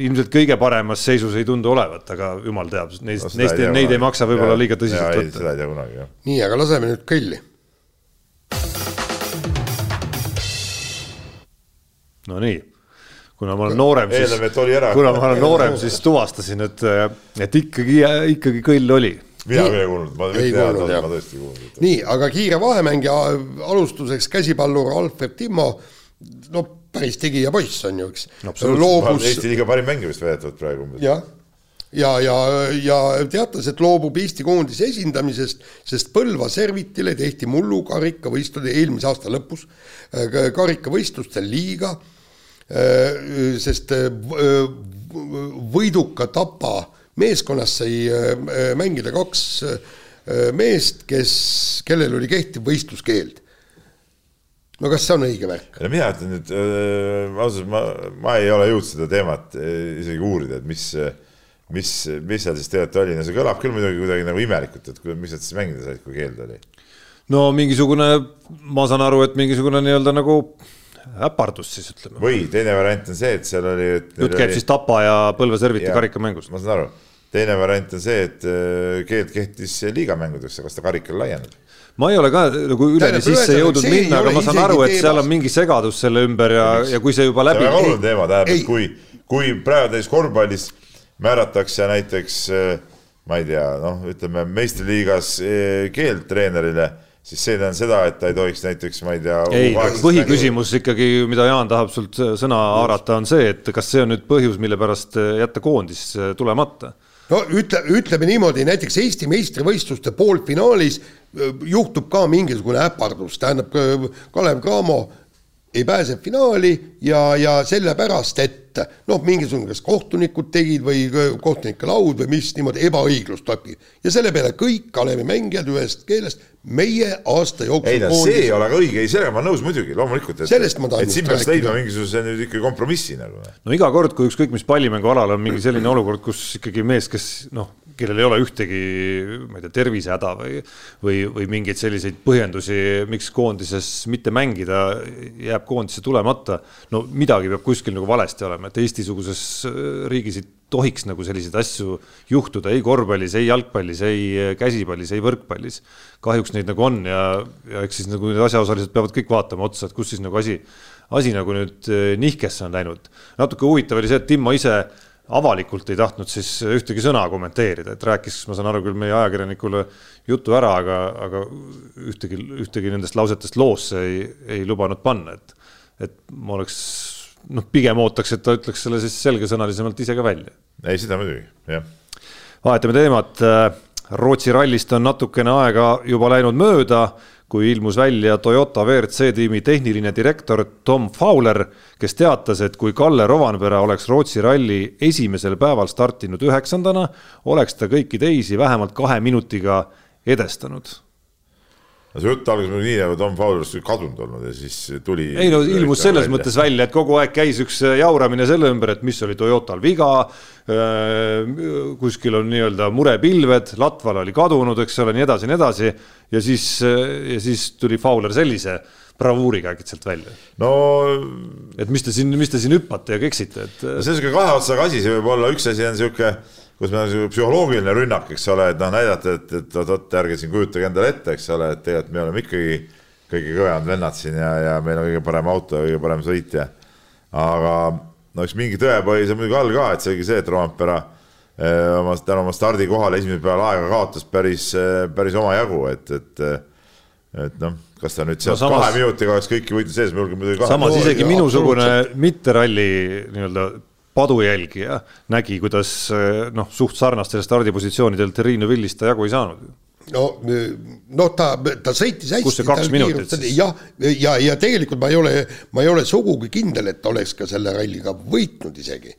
ilmselt kõige paremas seisus ei tundu olevat, aga jumal teab, neist no,, neist, neid ei maksa võib-olla liiga tõsiselt võtta. seda ei tea kunagi, jah. nii, aga laseme nüüd kõlli. Nonii kuna ma olen noorem, siis, kuna ma olen noorem, siis tuvastasin, et, et ikkagi, ikkagi kõll oli. mina küll ei kuulnud, ma ei kuulnud, ma tõesti ei kuulnud. nii, aga kiire vahemäng ja alustuseks käsipallur Alfred Timmo, no päris tegija poiss on ju, eks. loobus. Eesti liiga parim mängija vist väidetavalt praegu. jah ja, ja, ja teatas, et loobub Eesti koondise esindamisest, sest Põlva servitile tehti mullu karikavõistlude eelmise aasta lõpus karikavõistlustel liiga Äh, sest äh, võiduka Tapa meeskonnas sai äh, mängida kaks meest, kes, kellel oli kehtiv võistluskeeld. no kas see on õige värk? no mina ütlen nüüd äh,, ausalt, ma, ma ei ole jõudnud seda teemat isegi uurida, et mis, mis, mis seal siis tegelikult oli, no see kõlab küll muidugi kuidagi nagu imelikult, et mis nad siis mängida said, kui keeld oli? no mingisugune, ma saan aru, et mingisugune nii-öelda nagu äpardus siis ütleme. või teine variant on see, et seal oli. jutt käib oli... siis Tapa ja Põlva Serviti karikamängust. ma saan aru, teine variant on see, et äh, keeld kehtis liigamängudeks, kas ta karikal laieneb? ma ei ole ka nagu üleni sisse jõudnud minna, aga ma saan aru, et seal on mingi segadus selle ümber ja, ja kui see juba läbi. see on väga oluline teema, tähendab, kui, kui praegu täis korvpallis määratakse näiteks äh, ma ei tea, noh, ütleme meistriliigas äh, keeld treenerile siis see tähendab seda, et ta ei tohiks näiteks, ma ei tea. ei, põhiküsimus ikkagi, mida Jaan tahab sult sõna haarata, on see, et kas see on nüüd põhjus, mille pärast jätta koondis tulemata? no ütle, ütleme niimoodi, näiteks Eesti meistrivõistluste poolfinaalis juhtub ka mingisugune äpardus, tähendab Kalev Cramo ei pääse finaali ja, ja sellepärast, et noh, mingisugune, kas kohtunikud tegid või kohtunike laud või mis niimoodi ebaõiglust tekib. ja selle peale kõik Kalevi mängijad ühest keelest meie aasta jooksul. ei no see ei ole ka õige, ei sellega ma olen nõus muidugi, loomulikult, et, et siin peaks leidma mingisuguse nüüd ikkagi kompromissi nagu. no iga kord, kui ükskõik mis pallimängualal on mingi selline olukord, kus ikkagi mees, kes noh, kellel ei ole ühtegi, ma ei tea, tervisehäda või, või, või mingeid selliseid põhjendusi, miks koondises mitte mängida, jääb koondisse tulemata. no midagi peab kuskil nagu valesti olema, et Eesti-suguses riigis ei tohiks nagu selliseid asju juhtuda ei korvpallis, ei jalgpallis, ei käsipallis, ei võrkpallis. kahjuks neid nagu on ja, ja eks siis nagu need asjaosalised peavad kõik vaatama otsa, et kus siis nagu asi, asi nagu nüüd eh, nihkesse on läinud. natuke huvitav oli see, et Timmo ise avalikult ei tahtnud siis ühtegi sõna kommenteerida, et rääkis, ma saan aru küll meie ajakirjanikule jutu ära, aga, aga ühtegi, ühtegi nendest lausetest loosse ei, ei lubanud panna, et, et ma oleks noh, pigem ootaks, et ta ütleks selle siis selgesõnalisemalt ise ka välja. ei, seda muidugi, jah. vahetame teemat. Rootsi rallist on natukene aega juba läinud mööda, kui ilmus välja Toyota WRC tiimi tehniline direktor Tom Fowler, kes teatas, et kui Kalle Rovanpera oleks Rootsi ralli esimesel päeval startinud üheksandana, oleks ta kõiki teisi vähemalt kahe minutiga edestanud no see jutt algas muidugi nii, nagu Tom Fowlerist kadunud olnud ja siis tuli. ei no ilmus selles välja. mõttes välja, et kogu aeg käis üks äh, jauramine selle ümber, et mis oli Toyotal viga. Äh, kuskil on nii-öelda murepilved, Latval oli kadunud, eks ole, nii edasi, nii edasi. ja siis, äh, ja siis tuli Fowler sellise bravuuriga äkitselt välja. no. et mis te siin, mis te siin hüppate ja keksite, et. see on sihuke kahe otsaga asi, see võib olla, üks asi on sihuke kus meil on sihuke psühholoogiline rünnak, eks ole, et noh, näidata, et, et oot-oot, ärge siin kujutage endale ette, eks ole, et tegelikult me oleme ikkagi kõige kõvemad vennad siin ja, ja meil on kõige parem auto ja kõige parem sõitja. aga no eks mingi tõepõhis on muidugi all ka, et see oligi see, et Rompera eh, oma, tänu oma stardikohale esimesel päeval aega kaotas päris, eh, päris omajagu, et, et et noh, kas ta nüüd sealt no, samas... kahe minutiga oleks kõiki võite sees, ma julgen muidugi kahe. samas isegi minusugune mitte ralli nii-öelda padujälgija nägi, kuidas eh, noh, suht sarnastel stardipositsioonidel Terrine Villist ta jagu ei saanud no, no ta, ta sõitis hästi. kus see kaks minutit siis? jah, ja, ja, ja tegelikult ma ei ole, ma ei ole sugugi kindel, et ta oleks ka selle ralliga võitnud isegi.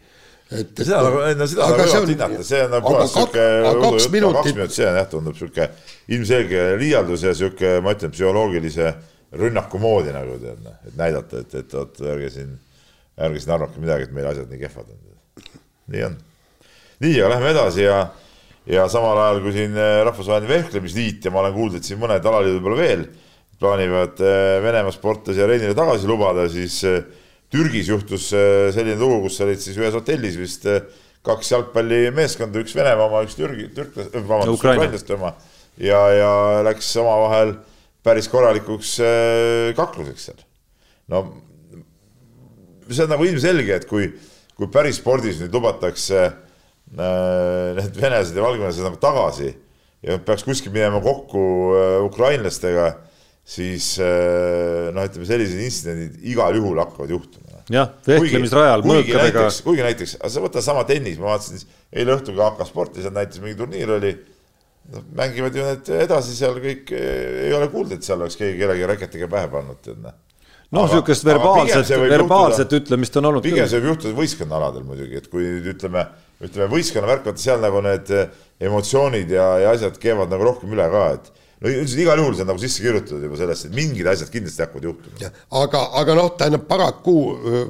et, et. seda nagu, no seda nagu võivad hinnata, see on nagu puhas sihuke. kaks minutit. kaks minutit, see on jah, tundub sihuke ilmselge liialdus ja sihuke, ma ütlen, psühholoogilise rünnaku moodi nagu tead, noh, et näidata, et, et vot ärge siin, ärge siin arvake midagi, et meil asjad nii kehvad on. nii on. nii, aga lähme edasi ja ja samal ajal, kui siin äh, Rahvusvaheline Vehklemisliit ja ma olen kuulnud, et siin mõned alaliidud võib-olla veel plaanivad äh, Venemaa sportlasi areenile tagasi lubada, siis äh, Türgis juhtus selline lugu, kus olid siis ühes hotellis vist kaks jalgpallimeeskonda, üks Venemaa oma, üks Türgi, türklas, vabandust, ukrainlaste oma ja, ja läks omavahel päris korralikuks kakluseks seal. no see on nagu ilmselge, et kui, kui päris spordis nüüd lubatakse äh, need venelased ja valgevenelased nagu tagasi ja peaks kuskil minema kokku äh, ukrainlastega, siis äh, noh, ütleme sellised intsidendid igal juhul hakkavad juhtuma. jah, vehklemisrajal mõõkadega. kuigi näiteks, sa võta sama tennis, ma vaatasin eile õhtul ka AK Sporti, seal näitas mingi turniir oli. mängivad ju need edasi seal kõik, ei ole kuulda, et seal oleks keegi kellegi reketiga pähe pannud, tead noh noh, niisugust verbaalset, verbaalset juhtuda, ütlemist on olnud. pigem see võib juhtuda võistkonnaaladel muidugi, et kui ütleme ütleme, võistkonna värk, vaata seal nagu need eh, emotsioonid ja, ja asjad keevad nagu rohkem üle ka, et no üldiselt igal juhul see on nagu sisse kirjutatud juba sellesse, et mingid asjad kindlasti hakkavad juhtuma. aga, aga noh, tähendab paraku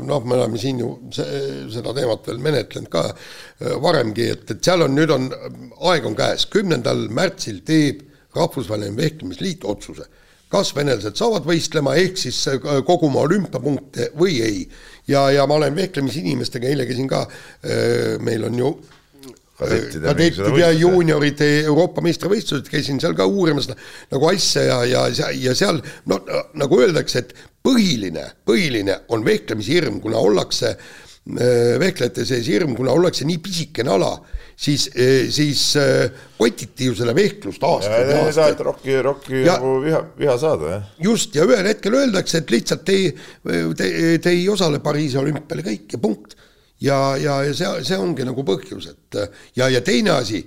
noh, me oleme siin ju seda teemat veel menetlenud ka eh, varemgi, et, et seal on nüüd on, aeg on käes, kümnendal märtsil teeb Rahvusvaheline Vehklemisliit otsuse kas venelased saavad võistlema, ehk siis äh, koguma olümpiapunkte või ei. ja, ja ma olen vehklemisinimestega, eile käisin ka, äh, meil on ju kadettide, kadettide ja juunioride Euroopa meistrivõistlused, käisin seal ka uurimas nagu asja ja, ja, ja seal no nagu öeldakse, et põhiline, põhiline on vehklemishirm, kuna ollakse äh, vehklejate sees hirm, kuna ollakse nii pisikene ala siis, eh, siis eh, kotiti ju selle vehklust aastaid ja aastaid. rokki, rokki nagu viha, viha saada, jah. just, ja ühel hetkel öeldakse, et lihtsalt te ei, te, te ei osale Pariisi olümpial ja kõik ja punkt. ja, ja, ja see, see ongi nagu põhjus, et ja, ja teine asi,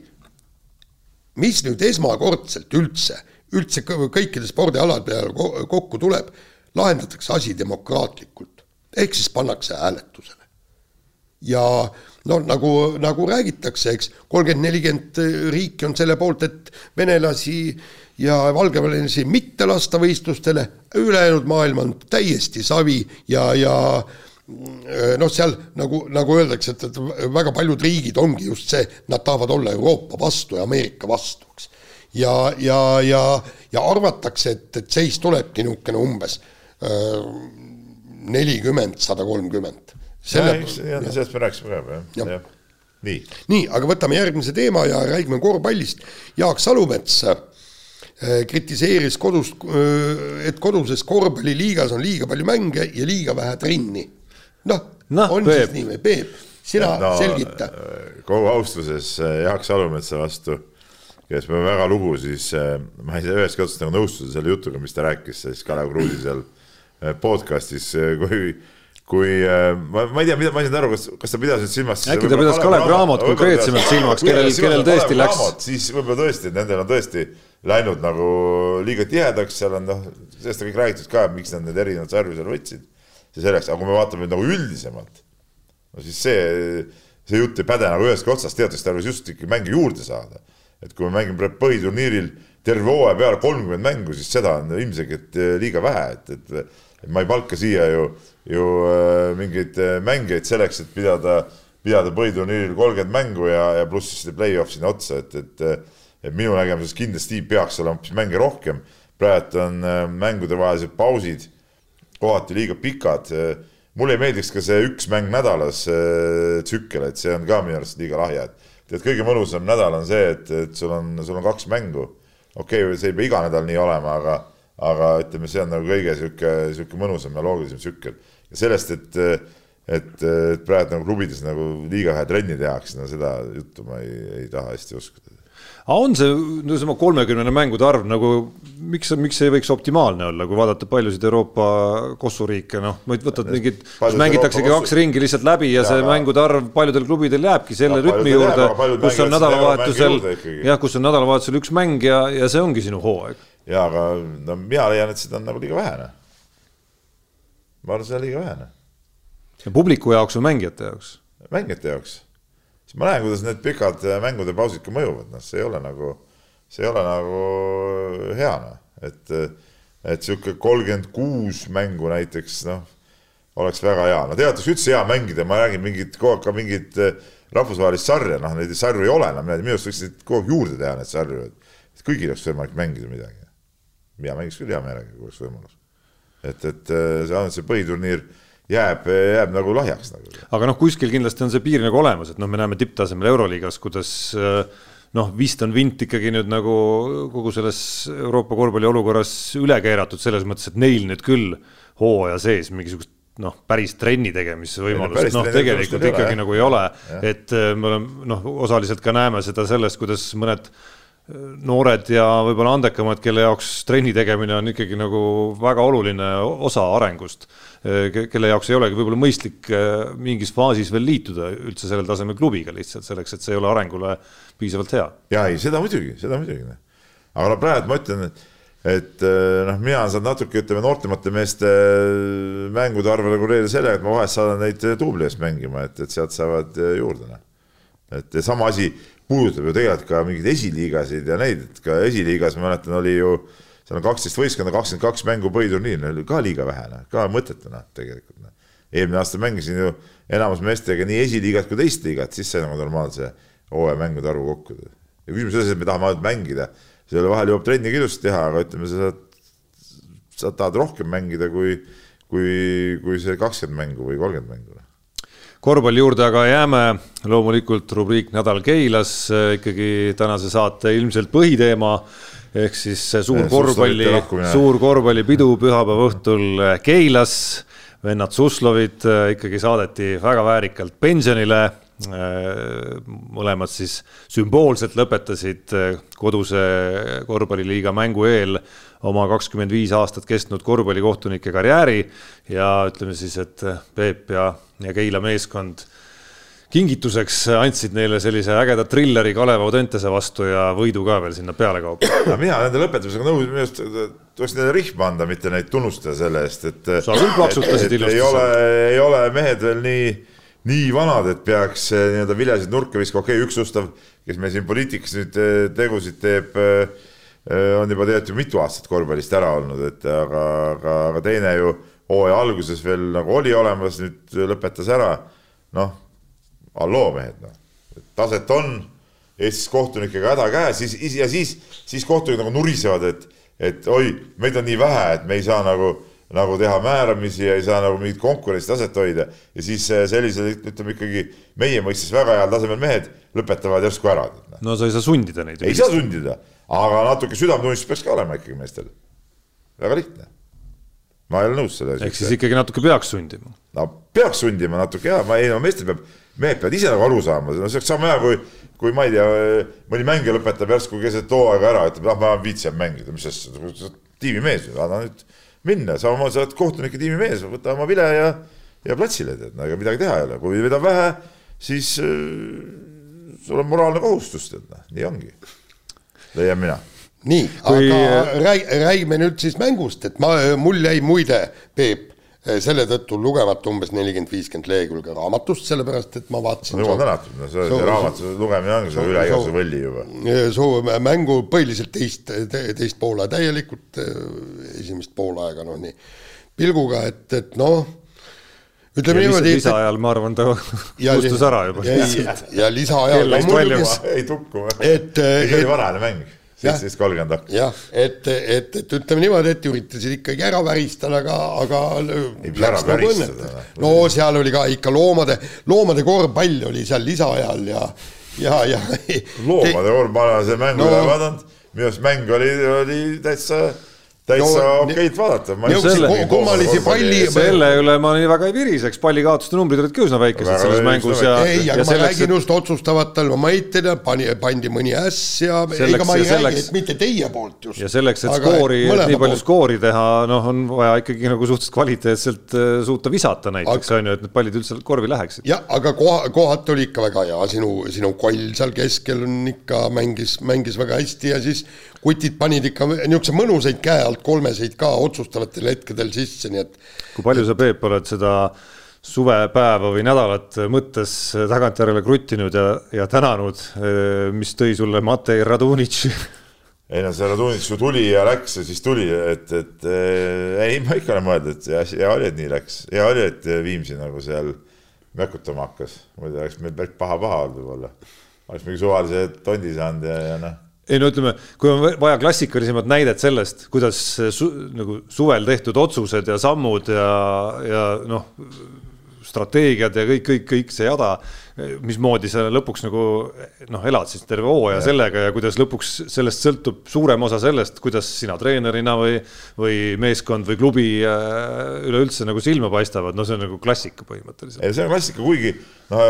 mis nüüd esmakordselt üldse, üldse kõikide spordialade peale kokku tuleb, lahendatakse asi demokraatlikult, ehk siis pannakse hääletusele. Ja no nagu, nagu räägitakse, eks, kolmkümmend, nelikümmend riiki on selle poolt, et venelasi ja valgevenelasi mitte lasta võistlustele, ülejäänud maailm on täiesti savi ja, ja noh, seal nagu, nagu öeldakse, et, et väga paljud riigid ongi just see, nad tahavad olla Euroopa vastu ja Ameerika vastu, eks. ja, ja, ja, ja arvatakse, et, et seis tulebki niisugune umbes nelikümmend, sada kolmkümmend sellest me rääkisime ka juba, jah ja. nii. nii, aga võtame järgmise teema ja räägime korvpallist. Jaak Salumets äh, kritiseeris kodus, äh, et koduses korvpalliliigas on liiga palju mänge ja liiga vähe trenni. noh no, on Peep. siis nii või, Peep, sina no, selgita. kogu austuses äh, Jaak Salumetsa vastu, kes me väga lugu, siis ma ei saa ühestki otsast nagu nõustuda selle jutuga, mis ta rääkis siis Kalev Kruusi seal podcast'is, kui kui äh, ma, ma ei tea, mida, ma ei saanud aru, kas, kas ta pidas nüüd silmas. äkki ta pidas Kalev Cramot konkreetsemalt silmaks, kellel, kellel tõesti läks. siis võib-olla tõesti, nendel on tõesti läinud nagu liiga tihedaks, seal on noh, sellest on kõik räägitud ka, miks nad need erinevad sarju seal võtsid. see selleks, aga kui me vaatame nüüd nagu üldisemalt, no siis see, see jutt ei päde nagu ühestki otsast, teatakse tarvis just ikka mänge juurde saada. et kui me mängime põhiturniiril terve hooaja peale kolmkümmend mängu, siis seda on ilmselgelt liiga vähe, et, et ma ei palka siia ju ju äh, mingeid äh, mängijaid selleks, et pidada, pidada põhiturniiril kolmkümmend mängu ja, ja pluss siis play-off sinna otsa, et, et et minu nägemuses kindlasti peaks olema hoopis mänge rohkem. praegu on äh, mängudevahelised pausid kohati liiga pikad. mulle ei meeldiks ka see üks mäng nädalas tsükkel, et see on ka minu arust liiga lahja, et tead, kõige mõnusam nädal on see, et, et sul on, sul on kaks mängu. okei okay,, see ei pea iga nädal nii olema, aga aga ütleme, see on nagu kõige sihuke, sihuke mõnusam ja loogilisem tsükkel. ja sellest, et, et, et praegu nagu klubides nagu liiga vähe trenni tehakse, no seda juttu ma ei, ei taha hästi uskuda aga on see, no seesama kolmekümnene mängude arv nagu, miks, miks see ei võiks optimaalne olla, kui vaadata paljusid Euroopa kossuriike, noh, võtad mingid, kus mängitaksegi kaks ringi lihtsalt läbi ja, ja see mängude arv paljudel klubidel jääbki selle ja, rütmi juurde, kus on nädalavahetusel, jah, kus on nädalavahetusel üks mäng ja, ja see ongi sinu hooaeg. Ja aga no mina leian, et seda on nagu liiga vähe, noh. ma arvan, seda on liiga vähe, noh. publiku jaoks või mängijate jaoks? mängijate jaoks siis ma näen, kuidas need pikad äh, mängude pausid ka mõjuvad, noh, see ei ole nagu, see ei ole nagu hea, noh, et, et sihuke kolmkümmend kuus mängu näiteks, noh, oleks väga hea, no teatakse üldse hea mängida, ma räägin mingit, kogu aeg ka mingit äh, rahvusvahelist sarja, noh, neid sarju ei ole enam, minu arust võiks neid kogu aeg juurde teha, neid sarju, et kõigil oleks võimalik mängida midagi. Mina mängiks küll hea meelega, kui oleks võimalus. et, et äh, see on see põhiturniir jääb, jääb nagu lahjaks nagu. aga noh, kuskil kindlasti on see piir nagu olemas, et noh, me näeme tipptasemel Euroliigas, kuidas noh, vist on vint ikkagi nüüd nagu kogu selles Euroopa korvpalli olukorras üle keeratud selles mõttes, et neil nüüd küll hooaja sees mingisugust noh, päris trenni tegemise võimalust, noh, tegelikult ikkagi ole, nagu ei ole, et äh, me oleme noh, osaliselt ka näeme seda sellest, kuidas mõned noored ja võib-olla andekamad, kelle jaoks trenni tegemine on ikkagi nagu väga oluline osa arengust, kelle jaoks ei olegi võib-olla mõistlik äh, mingis faasis veel liituda üldse sellel tasemel klubiga lihtsalt selleks, et see ei ole arengule piisavalt hea. ja ei, seda muidugi, seda muidugi. Noh. aga no praegu ma ütlen, et, et äh, noh, mina saan natuke, ütleme, noortemate meeste mängude arvu reguleerida sellega, et ma vahest saadan neid duubli eest mängima, et, et sealt saavad juurde, noh. et sama asi puudutab ju tegelikult ka mingeid esiliigasid ja neid, et ka esiliigas ma mäletan, oli ju seal on kaksteist võistkonda, kakskümmend kaks mängu põhiturniir, oli ka liiga vähe, noh, ka mõttetu noh, tegelikult noh. eelmine aasta mängisin ju enamus meestega nii esiliigat kui teist liigat, siis sai nagu normaalse hooaja mängude arvu kokku. ja küsimus selles, et me tahame ainult mängida, selle vahel jõuab trenni ka ilusti teha, aga ütleme, sa saad, sa tahad rohkem mängida kui, kui, kui see kakskümmend mängu või kolmkümmend mängu korvpalli juurde aga jääme, loomulikult rubriik Nädal Keilas, ikkagi tänase saate ilmselt põhiteema ehk siis suur korvpalli, suur korvpallipidu pühapäeva õhtul Keilas. vennad Suslovid äh, ikkagi saadeti väga väärikalt pensionile. Äh, mõlemad siis sümboolselt lõpetasid äh, koduse korvpalliliiga mängu eel oma kakskümmend viis aastat kestnud korvpallikohtunike karjääri ja ütleme siis, et Peep ja, ja Keila meeskond kingituseks andsid neile sellise ägeda trilleri Kalev Audentese vastu ja võidu ka veel sinna pealekaupa. mina nende lõpetamisega nõus, minu arust tuleks neile rihma anda, mitte neid tunnustada selle eest, et. sa küll plaksutasid ilusti. ei ole, ei ole mehed veel nii, nii vanad, et peaks eh, nii-öelda viljasid nurka viskama, okei okay,, üks Gustav, kes meil siin poliitikas nüüd eh, tegusid teeb Äh, on juba tegelikult ju mitu aastat korvpallist ära olnud, et aga, aga, aga teine ju hooaja alguses veel nagu oli olemas, nüüd lõpetas ära. noh, halloo mehed, noh, taset on, Eestis kohtunikega häda käes, siis ja siis, siis kohtunikud nagu nurisevad, et, et oi, meid on nii vähe, et me ei saa nagu, nagu teha määramisi ja ei saa nagu mingit konkurentsi taset hoida. ja siis äh, sellised, ütleme ikkagi meie mõistes väga heal tasemel mehed lõpetavad järsku ära. no sa ei saa sundida neid. ei saa sundida aga natuke südametunnistus peaks ka olema ikkagi meestel. väga lihtne. Ma ei ole nõus selle asjaga. ehk siis ikkagi natuke peaks sundima. no peaks sundima natuke ja, ma ei no meestel peab, mehed peavad ise nagu aru saama, no see oleks sama hea, kui, kui ma ei tea, mõni mängija lõpetab järsku keset hooaega ära, ütleb, ah ma viitsin mängida, mis asja, tiimimees, anna nüüd minna, samamoodi sa oled kohtunike tiimimees, võta oma vile ja, ja platsile tead, no ega midagi teha ei ole, kui vedab vähe, siis äh, sul on moraalne kohustus, tead noh, nii ongi. Leian mina nii Kui..., aga räägi, räägime nüüd siis mängust, et ma, mul jäi muide, Peep, selle tõttu lugemata umbes nelikümmend, viiskümmend lehekülge raamatust, sellepärast et ma vaatasin. jumal tänatud, no see, see raamatu lugemine ongi see üle igasuguse võlli juba. soo mängu põhiliselt teist, teist poole täielikult, esimest poolaega noh, nii pilguga, et, et noh ütleme ja niimoodi. lisaajal, ma arvan, ta kustus ära juba. ja, ja lisaajal ei tukku. et, et. see oli varajane mäng seitseteist kolmkümmend hakkas. jah, et, et, et ütleme niimoodi, et üritasid ikkagi ära väristada, aga, aga. Nagu no seal oli ka ikka loomade, loomade korvpall oli seal lisaajal ja, ja, ja. loomade korvpall, ma olen seda mängu no, üle vaadanud, minu arust mäng oli, oli täitsa täitsa no, okeid vaadata. kummalisi palli. selle üle ma nii väga ei viriseks, pallikaotuste numbrid olid ka üsna väikesed selles mängus ja. ei, aga ma räägin just otsustavatel momentidel, pani, pandi mõni äss ja ega ma ei selleks, räägi, et mitte teie poolt just. ja selleks, et aga skoori, nii palju skoori teha, noh, on vaja ikkagi nagu suhteliselt kvaliteetselt äh, suuta visata näiteks on ju, et need pallid üldse korvi läheksid. jah, aga koha, kohati oli ikka väga hea, sinu, sinu koll seal keskel on ikka mängis, mängis väga hästi ja siis kutid panid ikka niisuguseid mõnusaid käe alt kolmeseid ka otsustavatel hetkedel sisse, nii et. kui palju sa, Peep, oled seda suvepäeva või nädalat mõttes tagantjärele kruttinud ja, ja tänanud, mis tõi sulle Matei Radunitši? ei no see Radunitš ju tuli ja läks ja siis tuli, et, et ei, ma ikka olen mõelnud, et hea oli, et nii läks, hea oli, et Viimsi nagu seal mökutama hakkas, muidu oleks meil päris paha-paha olnud võib-olla. oleks mingi suvalise tondi saanud ja, ja noh ei no ütleme, kui on vaja klassikalisemat näidet sellest, kuidas su, nagu suvel tehtud otsused ja sammud ja, ja noh, strateegiad ja kõik, kõik, kõik see jada mismoodi sa lõpuks nagu noh, elad siis terve hooaja sellega ja kuidas lõpuks sellest sõltub suurem osa sellest, kuidas sina treenerina või, või meeskond või klubi äh, üleüldse nagu silma paistavad, no see on nagu klassika põhimõtteliselt. see on klassika, kuigi noh,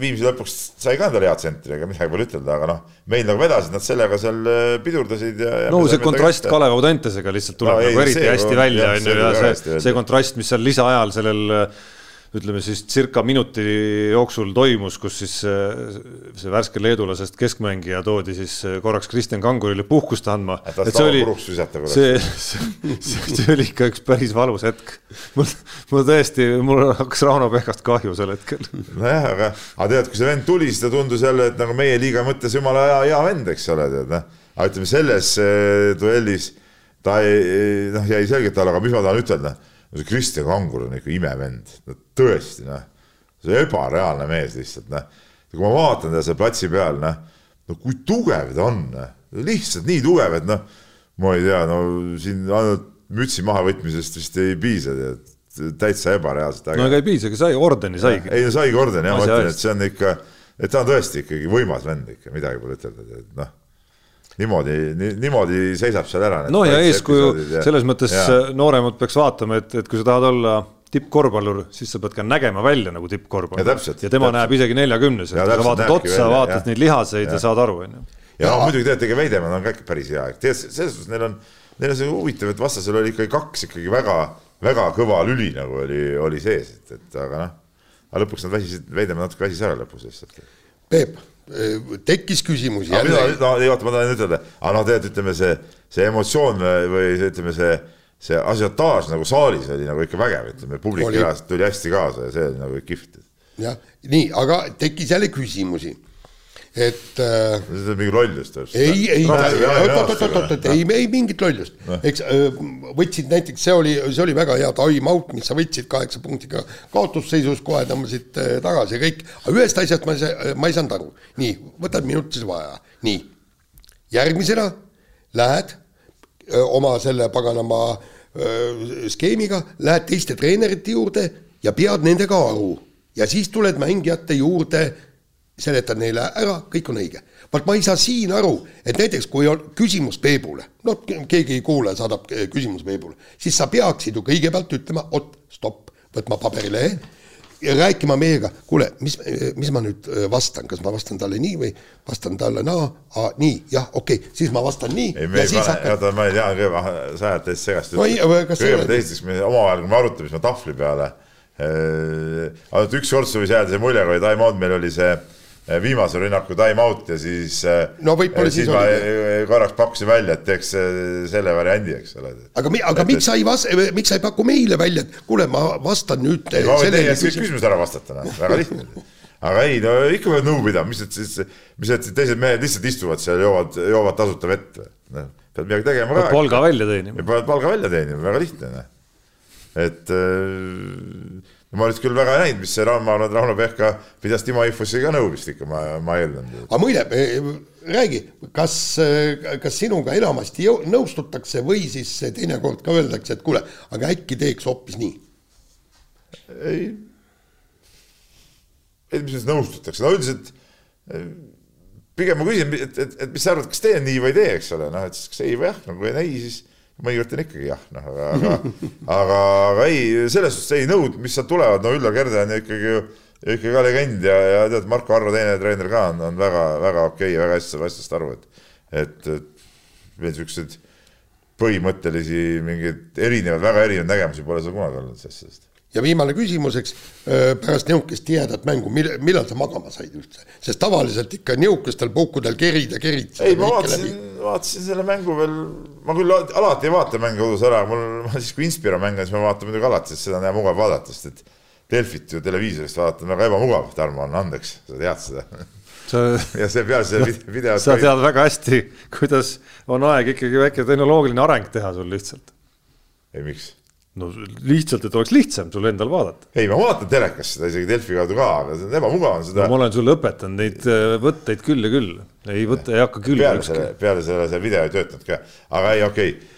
Viimsi lõpuks sai ka endale hea tsentri, ega midagi pole ütelda, aga noh, meil nagu vedasid nad sellega seal äh, pidurdasid ja, ja. no see kontrast Kalev Audentesega lihtsalt tuleb no, nagu ei, eriti hästi välja, on ju, ja see, see kontrast, mis seal lisaajal sellel ütleme siis circa minuti jooksul toimus, kus siis äh, see värske leedulasest keskmängija toodi siis äh, korraks Kristjan Kangurile puhkust andma. see oli, see, see, see oli ikka üks päris valus hetk. mul, mul tõesti, mul hakkas Rauno Pehkast kahju sel hetkel. nojah, aga, aga tead, kui see vend tuli, siis ta tundus jälle, et nagu meie liiga mõttes jumala hea, hea vend, eks ole, tead noh. aga ütleme selles äh, duellis ta ei, noh, jäi selgelt alla, aga mis ma tahan ütelda see Kristjan Kangur on ikka imevend, no tõesti noh, see ebareaalne mees lihtsalt noh. kui ma vaatan teda seal platsi peal noh, no kui tugev ta on, noh, lihtsalt nii tugev, et noh, ma ei tea, no siin ainult mütsi mahavõtmisest vist ei piisa, tead. Täitsa ebareaalselt no ega ei piisa, aga sai ordeni saigi. ei no saigi ordeni jah, ma ütlen, et see on ikka, et ta on tõesti ikkagi võimas vend ikka, midagi pole ütelda, et noh niimoodi ni,, niimoodi seisab seal ära. no ja eeskuju selles mõttes ja. nooremad peaks vaatama, et, et kui sa tahad olla tippkorvpallur, siis sa pead ka nägema välja nagu tippkorvpallur. ja, ja tema täpselt. näeb isegi neljakümnes, sa vaatad otsa, vaatad neid lihaseid ja, ja saad aru, on ju. ja no muidugi teate, ega Veidemann on ka ikka päris hea, tead selles suhtes neil on, neil on see huvitav, et vastasel oli ikkagi kaks ikkagi väga, väga kõva lüli nagu oli, oli sees, et, et aga noh, aga lõpuks nad väsisid, Veidemann natuke väsis ära lõpus lihtsalt. Peep tekkis küsimusi. no ei oota, ma tahan ütelda, aga noh, tead, ütleme see, see emotsioon või ütleme see, see asiotaaž nagu saalis oli nagu ikka vägev, ütleme publik tuli hästi kaasa ja see oli nagu kihvt. jah, nii, aga tekkis jälle küsimusi et äh,. see on mingi lollus täpselt. ei, ei, oot-oot-oot-oot, ei, ei mingit lollust no., eks äh, võtsid näiteks, see oli, see oli väga hea time out, mis sa võtsid kaheksa punktiga kaotusseisus, kohe tõmbasid äh, tagasi ja kõik, aga ühest asjast ma ei, ma ei saanud aru. nii, võtad minut siis vaja, nii. järgmisena lähed öö, oma selle paganama öö, skeemiga, lähed teiste treenerite juurde ja pead nendega aru ja siis tuled mängijate juurde seletad neile ära, kõik on õige. vaat ma ei saa siin aru, et näiteks kui on küsimus Peebule, noh, keegi ei kuule, saadab küsimuse Peebule, siis sa peaksid ju kõigepealt ütlema, oot, stopp, võtma paberilehe ja rääkima meiega, kuule, mis, mis ma nüüd äh, vastan, kas ma vastan talle nii või vastan talle naa no,, nii, jah, okei okay,, siis ma vastan nii. ei, me ei pane, hakkan... oota, ma ei tea, sa ajad täitsa segast no,. kõigepealt esiteks me omavahel, kui me arutame, siis me tahvli peale äh,. ainult üks kord võis jääda see mulje, kui time out meil oli see viimase rünnaku time out ja siis eh, no võib-olla eh, siis, siis ma oli. korraks pakkusin välja, et teeks selle variandi, eks ole. aga, aga et, miks sa ei vas-, miks sa ei paku meile välja, et kuule, ma vastan nüüd. ma võin teie käest kõik küsimused ära vastata, noh, väga lihtne. aga ei, no ikka peab nõu pidama, mis need siis, mis need teised mehed lihtsalt istuvad seal, joovad, joovad tasuta vett. noh, pead midagi tegema ka. palga välja teenima. pead palga välja teenima, väga lihtne, noh. et äh, ma nüüd küll väga ei näinud, mis see Rauno, Rauno Pehka pidas Timo Ifossi ka nõu vist ikka, ma, ma eeldan. aga muide, räägi, kas, kas sinuga enamasti nõustutakse või siis teinekord ka öeldakse, et kuule, aga äkki teeks hoopis nii? ei, ei, mis nüüd nõustutakse, no üldiselt pigem ma küsin, et, et, et mis sa arvad, kas teen nii või ei tee, eks ole, noh, et siis kas ei või jah, nagu ei, siis mõnikord on ikkagi jah, noh, aga, aga, aga, aga ei, selles suhtes ei nõud, mis sealt tulevad, no Üllar Kerde on ju ikkagi ju ikkagi ka legend ja, ja tead, Marko Arro teine treener ka on, on väga-väga okei okay,, väga hästi saab asjast aru, et, et, et veel siukseid põhimõttelisi mingeid erinevaid, väga erinevaid nägemusi pole seal kunagi olnud sellest asjast ja viimane küsimus, eks, pärast nihukest tihedat mängu, millal, millal sa magama said üldse? sest tavaliselt ikka nihukestel puhkudel kerid ja kerid. ei, ma vaatasin, vaatasin selle mängu veel, ma küll alati ei vaata mänge kodus ära, mul, siis kui Inspira mängan, siis ma vaatan muidugi alati, sest seda on hea mugav vaadata, sest et Delfit ju televiisorist vaadata on väga ebamugav, Tarmo, anna andeks, sa tead seda sa ja see peale seda videot. sa tead väga hästi, kuidas on aeg ikkagi väike tehnoloogiline areng teha sul lihtsalt. ei, miks? No lihtsalt, et oleks lihtsam sul endal vaadata. ei, ma vaatan telekast seda isegi Delfi kaudu ka, aga see on ebamugav on seda no,. ma olen sulle õpetanud neid äh, võtteid küll ja küll, ei võta, ei hakka küll. peale selle, peale selle see video ei töötanud ka, aga ei, okei okay.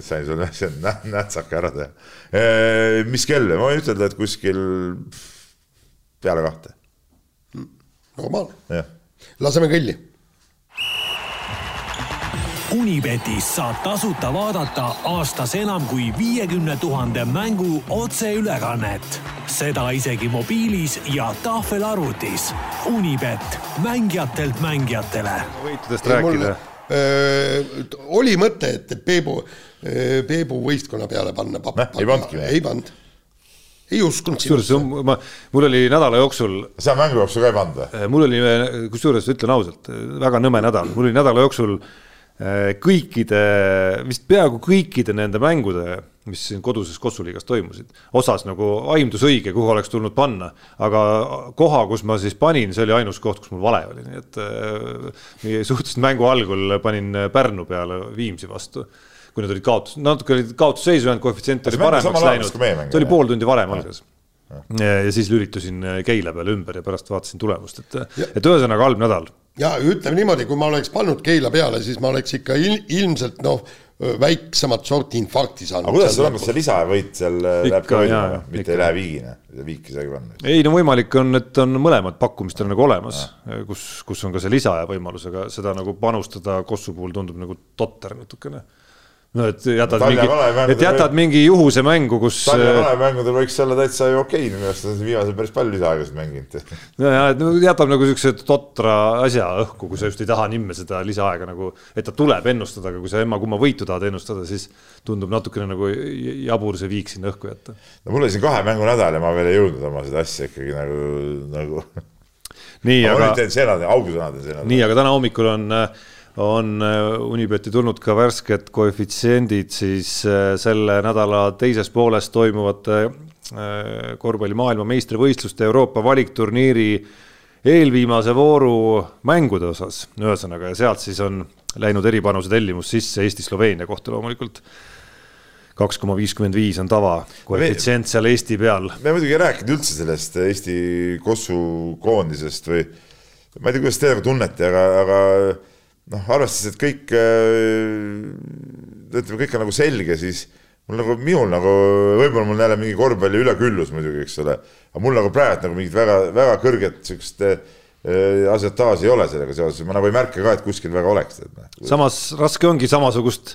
sain sulle see nätsaka ära teha. Äh, mis kell, ma võin ütelda, et kuskil peale kahte. normaalne, laseme kõlli Unibetis saab tasuta vaadata aastas enam kui viiekümne tuhande mängu otseülekannet. seda isegi mobiilis ja tahvelarvutis. Unibet, mängijatelt mängijatele. võitudest rääkida. oli mõte, et, Peebu, Peebu võistkonna peale panna pappa. ei pannudki või? ei pannud ei uskunud kusjuures ma, mul oli nädala jooksul. sa mängu jooksul ka ei pannud või? mul oli, kusjuures ütlen ausalt, väga nõme nädal, mul oli nädala jooksul Äh, kõikide, vist peaaegu kõikide nende mängude, mis siin koduses Kossuliigas toimusid, osas nagu aimdus õige, kuhu oleks tulnud panna, aga koha, kus ma siis panin, see oli ainus koht, kus mul vale oli, nii et äh, suhteliselt mängu algul panin Pärnu peale Viimsi vastu kui need olid kaotus, natuke olid kaotusseisu jäänud, koefitsient oli paremaks läinud, see oli pool tundi varem algas. ja siis lülitusin Keila peale ümber ja pärast vaatasin tulemust, et, et ühesõnaga halb nädal ja ütleme niimoodi, kui ma oleks pannud Keila peale, siis ma oleks ikka il, ilmselt noh, väiksemat sorti infarkti saanud. aga kuidas sul on, kas see lisavõit seal äh, läheb ka võiduma, mitte ei lähe viigina, viiki ei saagi panna? ei no võimalik on, et on mõlemad pakkumistel nagu olemas, kus, kus on ka see lisaaja võimalus, aga seda nagu panustada Kossu puhul tundub nagu totter natukene no et jätad no, mingi, et jätad mingi juhuse mängu, kus. Tallinna äh, kalemängudel võiks olla täitsa ju okei minu arust on viimasel päris palju lisaaegasid mänginud. no ja, et jätab nagu siukse totra asja õhku, kui sa just ei taha nimme seda lisaaega nagu, et ta tuleb ennustada, aga kui sa emma-kumma võitu tahad ennustada, siis tundub natukene nagu jabur see viik sinna õhku jätta. no mul oli siin kahe mängu nädal ja ma veel ei jõudnud oma seda asja ikkagi nagu, nagu. nii, aga. ausõnad senad. nii, aga täna hommikul on äh, on äh, Unibeti tulnud ka värsked koefitsiendid siis äh, selle nädala teises pooles toimuvate äh, korvpalli maailmameistrivõistluste Euroopa valikturniiri eelviimase vooru mängude osas, ühesõnaga, ja sealt siis on läinud eripanuse tellimus sisse Eesti-Sloveenia kohta loomulikult kaks koma viiskümmend viis on tava koefitsient seal Eesti peal. me muidugi ei rääkinud üldse sellest Eesti Kossu koondisest või ma ei tea, kuidas te nagu tunnete, aga, aga noh, arvestades, et kõik, äh, ütleme, kõik on nagu selge, siis mul nagu, minul nagu, võib-olla mul jälle mingi korvpalli üleküllus muidugi, eks ole, aga mul nagu praegu nagu mingit väga, väga kõrget siukest äh, asiotaaži ei ole sellega seoses, ma nagu ei märka ka, et kuskil väga oleks. Noh. samas raske ongi samasugust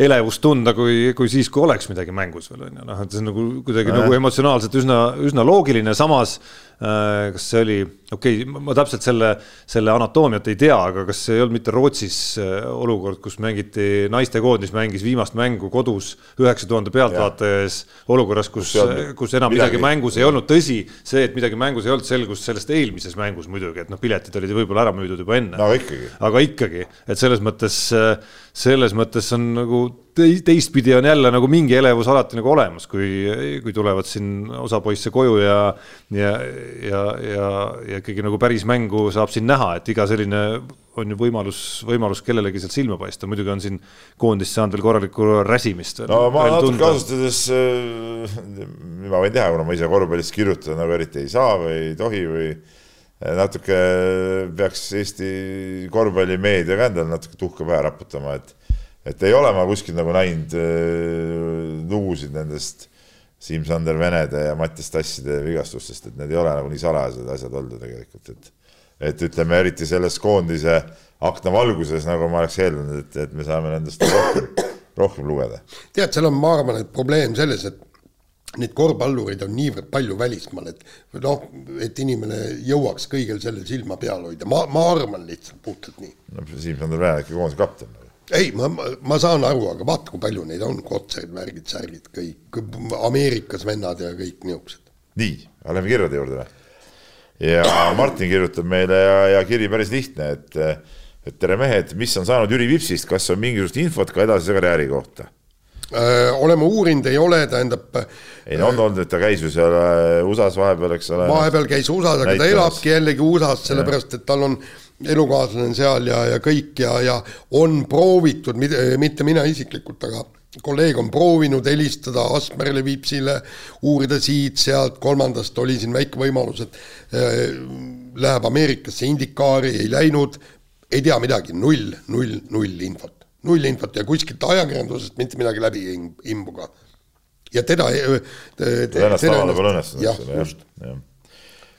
elevust tunda, kui, kui siis, kui oleks midagi mängus veel on ju, noh, et see on nagu kuidagi nagu emotsionaalselt üsna, üsna loogiline, samas Äh, kas see oli, okei okay,, ma täpselt selle, selle anatoomiat ei tea, aga kas see ei olnud mitte Rootsis äh, olukord, kus mängiti, naistekoondis mängis viimast mängu kodus üheksa tuhande pealtvaataja ees olukorras, kus, kus enam midagi, midagi mängus ei olnud, tõsi, see, et midagi mängus ei olnud, selgus sellest eelmises mängus muidugi, et noh, piletid olid võib-olla ära müüdud juba enne. No,. aga ikkagi, et selles mõttes, selles mõttes on nagu teistpidi on jälle nagu mingi elevus alati nagu olemas, kui, kui tulevad siin osa poisse koju ja, ja, ja, ja, ja ikkagi nagu päris mängu saab siin näha, et iga selline on ju võimalus, võimalus kellelegi sealt silma paista, muidugi on siin koondis saanud veel korralikku räsimist. no ma natuke kasutades, äh, ma võin teha, kuna ma ise korvpallist kirjutada nagu eriti ei saa või ei tohi või natuke peaks Eesti korvpallimeedia ka endale natuke tuhka pähe raputama, et et ei ole ma kuskil nagu näinud äh, lugusid nendest Siim-Sander Venede ja Mattias Tasside vigastustest, et need ei ole nagu nii salajased asjad olnud tegelikult, et et ütleme, eriti selles koondise akna valguses, nagu ma oleks eeldanud, et, et me saame nendest rohkem, rohkem lugeda. tead, seal on, ma arvan, et probleem selles, et neid korvpallureid on niivõrd palju välismaal, et noh, et inimene jõuaks kõigel sellel silma peal hoida, ma, ma arvan lihtsalt puhtalt nii. no Siim-Sander Väär ikka koondise kapten. Ei, ma, ma, saan aru, aga vaata, kui palju neid on, Kotsed, värgid, särgid, kõik, Ameerikas vennad ja kõik niisugused. nii, aga lähme kirjade juurde või? ja Martin kirjutab meile ja, ja kiri päris lihtne, et et tere mehed, mis on saanud Jüri Vipsist, kas on mingisugust infot ka edasise karjääri kohta? oleme uurinud, ei ole, tähendab. ei no on olnud, et ta käis ju seal äh, USA-s vahepeal, eks ole. vahepeal käis USA-s, aga ta elabki jällegi USA-s, sellepärast et tal on elukaaslane seal ja, ja kõik ja, ja on proovitud, mitte mina isiklikult, aga kolleeg on proovinud helistada Asmerile, Viipsile, uurida siit-sealt, kolmandast oli siin väike võimalus, et äh, läheb Ameerikasse Indikaari, ei läinud, ei tea midagi, null, null, null infot null infot ja kuskilt ajakirjandusest mitte midagi läbi imbu ka. ja teda te,. ennast avada pole õnnestunud. jah, just ja.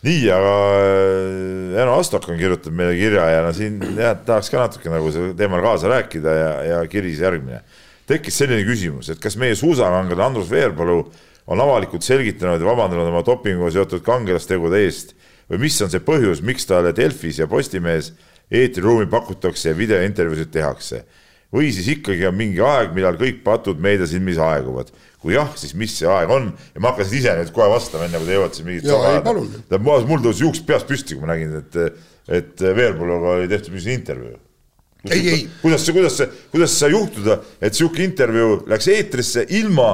Nii, aga äh, Eno Astokon kirjutab meile kirja ja no siin jah, tahaks ka natuke nagu sellel teemal kaasa rääkida ja, ja kiri järgmine. tekkis selline küsimus, et kas meie suusakangelane Andrus Veerpalu on avalikult selgitanud ja vabandanud oma dopinguga seotud kangelastegude eest või mis on see põhjus, miks talle Delfis ja Postimehes eetriruumi pakutakse ja videointervjuusid tehakse või siis ikkagi on mingi aeg, millal kõik patud meedia silmis aeguvad. Kui jah, siis mis see aeg on ja ma hakkasin ise nüüd kohe vastama, enne kui te jõuate mingit tähendab, mul tõusis juuks peast püsti, kui ma nägin, et, et Veerpaluga oli tehtud mingisugune intervjuu. ei, ei. kuidas see, kuidas see, kuidas see sai juhtuda, et sihuke intervjuu läks eetrisse ilma,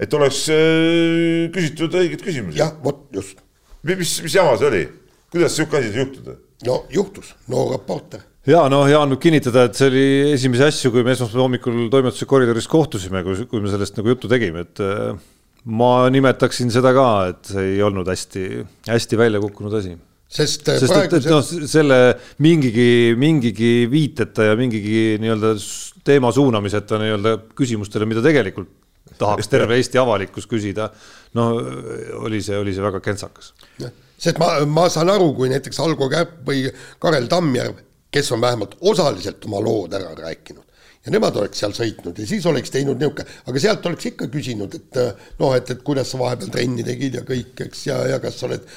et oleks äh, küsitud õigeid küsimusi? jah, vot just. mis, mis jama see oli, kuidas sihuke asi sai juhtuda? no juhtus, noor reporter ja noh, Jaan võib kinnitada, et see oli esimesi asju, kui me esmaspäeva hommikul toimetuse koridoris kohtusime, kui, kui me sellest nagu juttu tegime, et äh, ma nimetaksin seda ka, et see ei olnud hästi, hästi välja kukkunud asi. sest, äh, sest et, et noh, selle mingigi, mingigi viiteta ja mingigi nii-öelda teema suunamiseta nii-öelda küsimustele, mida tegelikult tahaks terve Eesti avalikkus küsida, no oli see, oli see väga kentsakas. sest ma, ma saan aru, kui näiteks Algo Käpp või Karel Tammjärv kes on vähemalt osaliselt oma lood ära rääkinud ja nemad oleks seal sõitnud ja siis oleks teinud niisugune, aga sealt oleks ikka küsinud, et noh, et, et kuidas sa vahepeal trenni tegid ja kõik, eks, ja, ja kas sa oled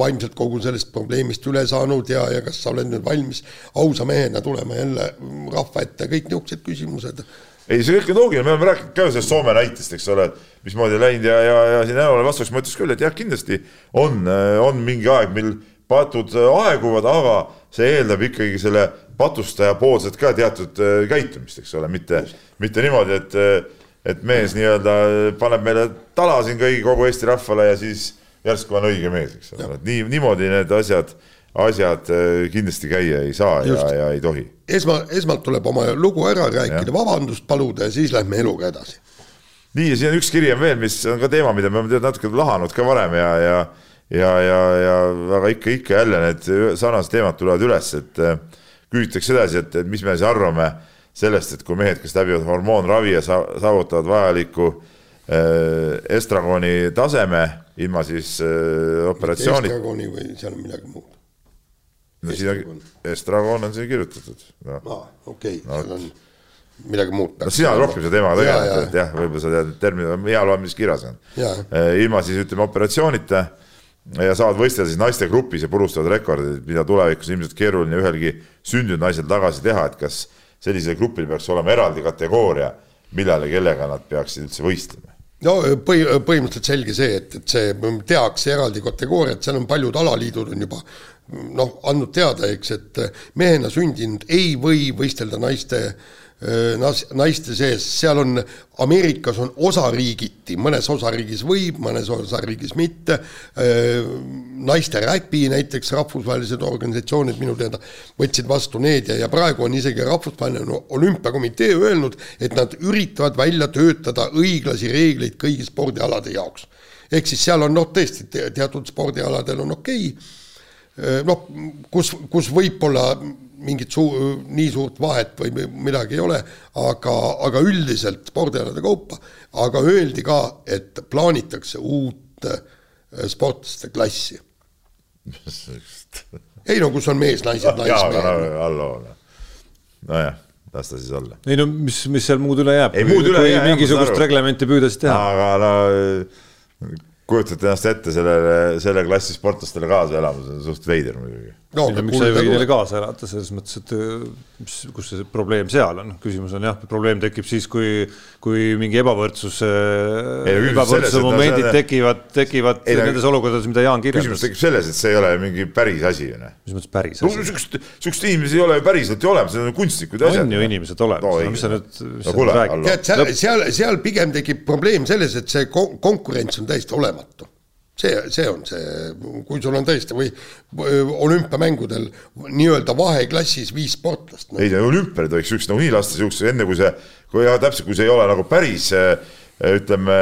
vaimselt kogu sellest probleemist üle saanud ja, ja kas sa oled nüüd valmis ausa mehena tulema jälle rahva ette, kõik niisugused küsimused. ei, see kõik on loogiline, me oleme rääkinud ka sellest Soome näitest, eks ole, mismoodi läinud ja, ja, ja siin Änole vastuseks ma ütleks küll, et jah, kindlasti on, on mingi aeg, mil patud aeguvad, aga see eeldab ikkagi selle patustaja poolset ka teatud äh, käitumist, eks ole, mitte, mitte niimoodi, et, äh, et mees nii-öelda paneb meile tala siin kõigi, kogu Eesti rahvale ja siis järsku on õige mees, eks ole, et nii, niimoodi need asjad, asjad äh, kindlasti käia ei saa Just. ja, ja ei tohi. esma, esmalt tuleb oma lugu ära rääkida, vabandust paluda ja siis lähme eluga edasi. nii, ja siin on üks kiri on veel, mis on ka teema, mida me oleme natuke lahanud ka varem ja, ja ja, ja, ja aga ikka, ikka jälle need sarnased teemad tulevad üles, et äh, küsitakse edasi, et, et mis me siis arvame sellest, et kui mehed, kes läbivad hormoonravi ja saavutavad vajaliku äh, estragooni taseme ilma siis äh, operatsiooni. estragooni või seal on midagi muud? no siin on, estragoon on siin kirjutatud no.. aa, okei okay. no., seal on midagi muud. no sina oled rohkem selle teemaga tegelenud, et jah, võib-olla sa tead, et termin, hea loe, mis kirjas on. ilma siis ütleme operatsioonita ja saavad võistelda siis naiste grupis ja purustavad rekordid, mida tulevikus ilmselt keeruline ühelgi sündinud naisel tagasi teha, et kas sellisel grupil peaks olema eraldi kategooria, millal ja kellega nad peaksid üldse võistlema? no põhi, põhimõtteliselt selge see, et, et see tehakse eraldi kategooriat, seal on paljud alaliidud on juba noh, andnud teada, eks, et mehena sündinud ei või võistelda naiste äh, naiste sees, seal on, Ameerikas on osariigiti, mõnes osariigis võib, mõnes osariigis mitte, naiste räpi näiteks rahvusvahelised organisatsioonid minu teada võtsid vastu need ja, ja praegu on isegi rahvusvaheline olümpiakomitee öelnud, et nad üritavad välja töötada õiglasi reegleid kõigi spordialade jaoks. ehk siis seal on noh, tõesti teatud spordialadel on okei. Okay,, noh, kus, kus võib-olla mingit suu-, nii suurt vahet või midagi ei ole, aga, aga üldiselt spordialade kaupa, aga öeldi ka, et plaanitakse uut äh, sportlaste klassi. ei no kus on mees, naised, naismehed. halloo, nojah, las ta siis olla. ei no mis, mis seal muud üle jääb, kui, kui jää, mingisugust reglementi püüda siis teha. aga no kujutate ennast ette sellele, selle klassi sportlastele kaasa elama, see on suht veider muidugi no, miks sa ei või neile kaasa elada, selles mõttes, et mis, kus see probleem seal on, küsimus on jah, probleem tekib siis, kui, kui mingi ebavõrdsuse, ebavõrdsuse momendid tekivad, tekivad ei, nendes olukordades, mida Jaan kirjeldas. küsimus tekib selles, et see ei ole mingi päris asi ju noh. mis mõttes päris asi no,? sihukest, sihukest inimesi ei ole ju päriselt ju olemas, need on kunstlikud asjad. on ju inimesed olemas no,, no mis sa nüüd, mis sa nüüd räägid? seal, seal, seal pigem tekib probleem selles, et see konkurents on täiesti olematu see, see on see, kui sul on tõesti või olümpiamängudel nii-öelda vaheklassis viis sportlast no.. ei, olümpial ei tohiks siukest nagunii lasta siukse, enne kui see, kui jah, täpselt, kui see ei ole nagu päris ütleme,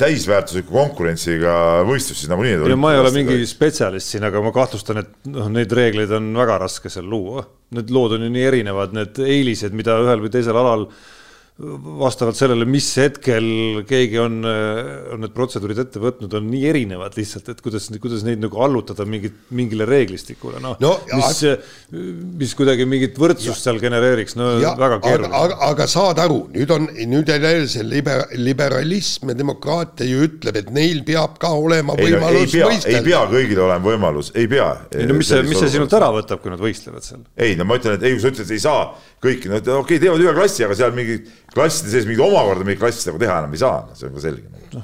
täisväärtusliku konkurentsiga võistlus, siis nagunii ei ma ei ole mingi spetsialist siin, aga ma kahtlustan, et noh, neid reegleid on väga raske seal luua. Need lood on ju nii erinevad, need eelised, mida ühel või teisel alal äh, vastavalt sellele, mis hetkel keegi on, on need protseduurid ette võtnud, on nii erinevad lihtsalt, et kuidas, kuidas neid nagu allutada mingit, mingile reeglistikule, noh no, mis, mis kuidagi mingit võrdsust ja, seal genereeriks, no ja, väga keeruline. aga, aga saad aru, nüüd on, nüüd jälle see liber, liberalism ja demokraatia ju ütleb, et neil peab ka olema ei, võimalus no, ei pea, ei pea kõigil olema võimalus, ei pea. ei no mis see, mis see sinult ära võtab, kui nad võistlevad seal? ei no ma ütlen, et ei, kui sa ütled, et ei saa kõiki, no okei okay,, teevad ühe klassi, aga seal mingi klasside sees mingit omakorda mingit klassi nagu teha enam ei saa, see on ka selge no..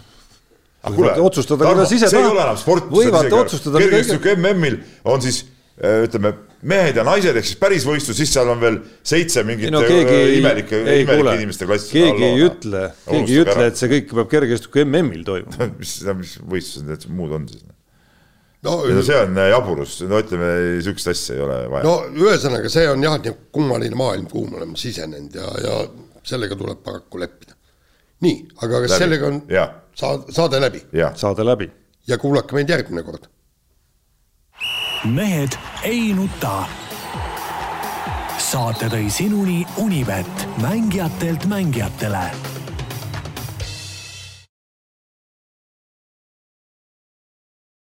aga kuule, otsustada, kuidas ise see ei ole enam sport. võivad otsustada. kergejõustik MM-il on siis äh, ütleme, mehed ja naised ehk siis päris võistlus, siis seal on veel seitse mingit no, keegi, äh, imelike, imelike inimeste klassi. keegi ei ütle, keegi ei ütle, et see kõik peab kergejõustiku MM-il toimuma mis, mis võistlused need muud on siis? no, no see on äh, jaburus, no ütleme, sihukest asja ei ole vaja. no ühesõnaga, see on jah, nii kummaline maailm, kuhu me oleme sisenenud ja, ja sellega tuleb paraku leppida. nii, aga kas läbi. sellega on ja. saade, saade läbi? saade läbi. ja kuulake meid järgmine kord. mehed ei nuta. saate tõi sinuni Unibet, mängijatelt mängijatele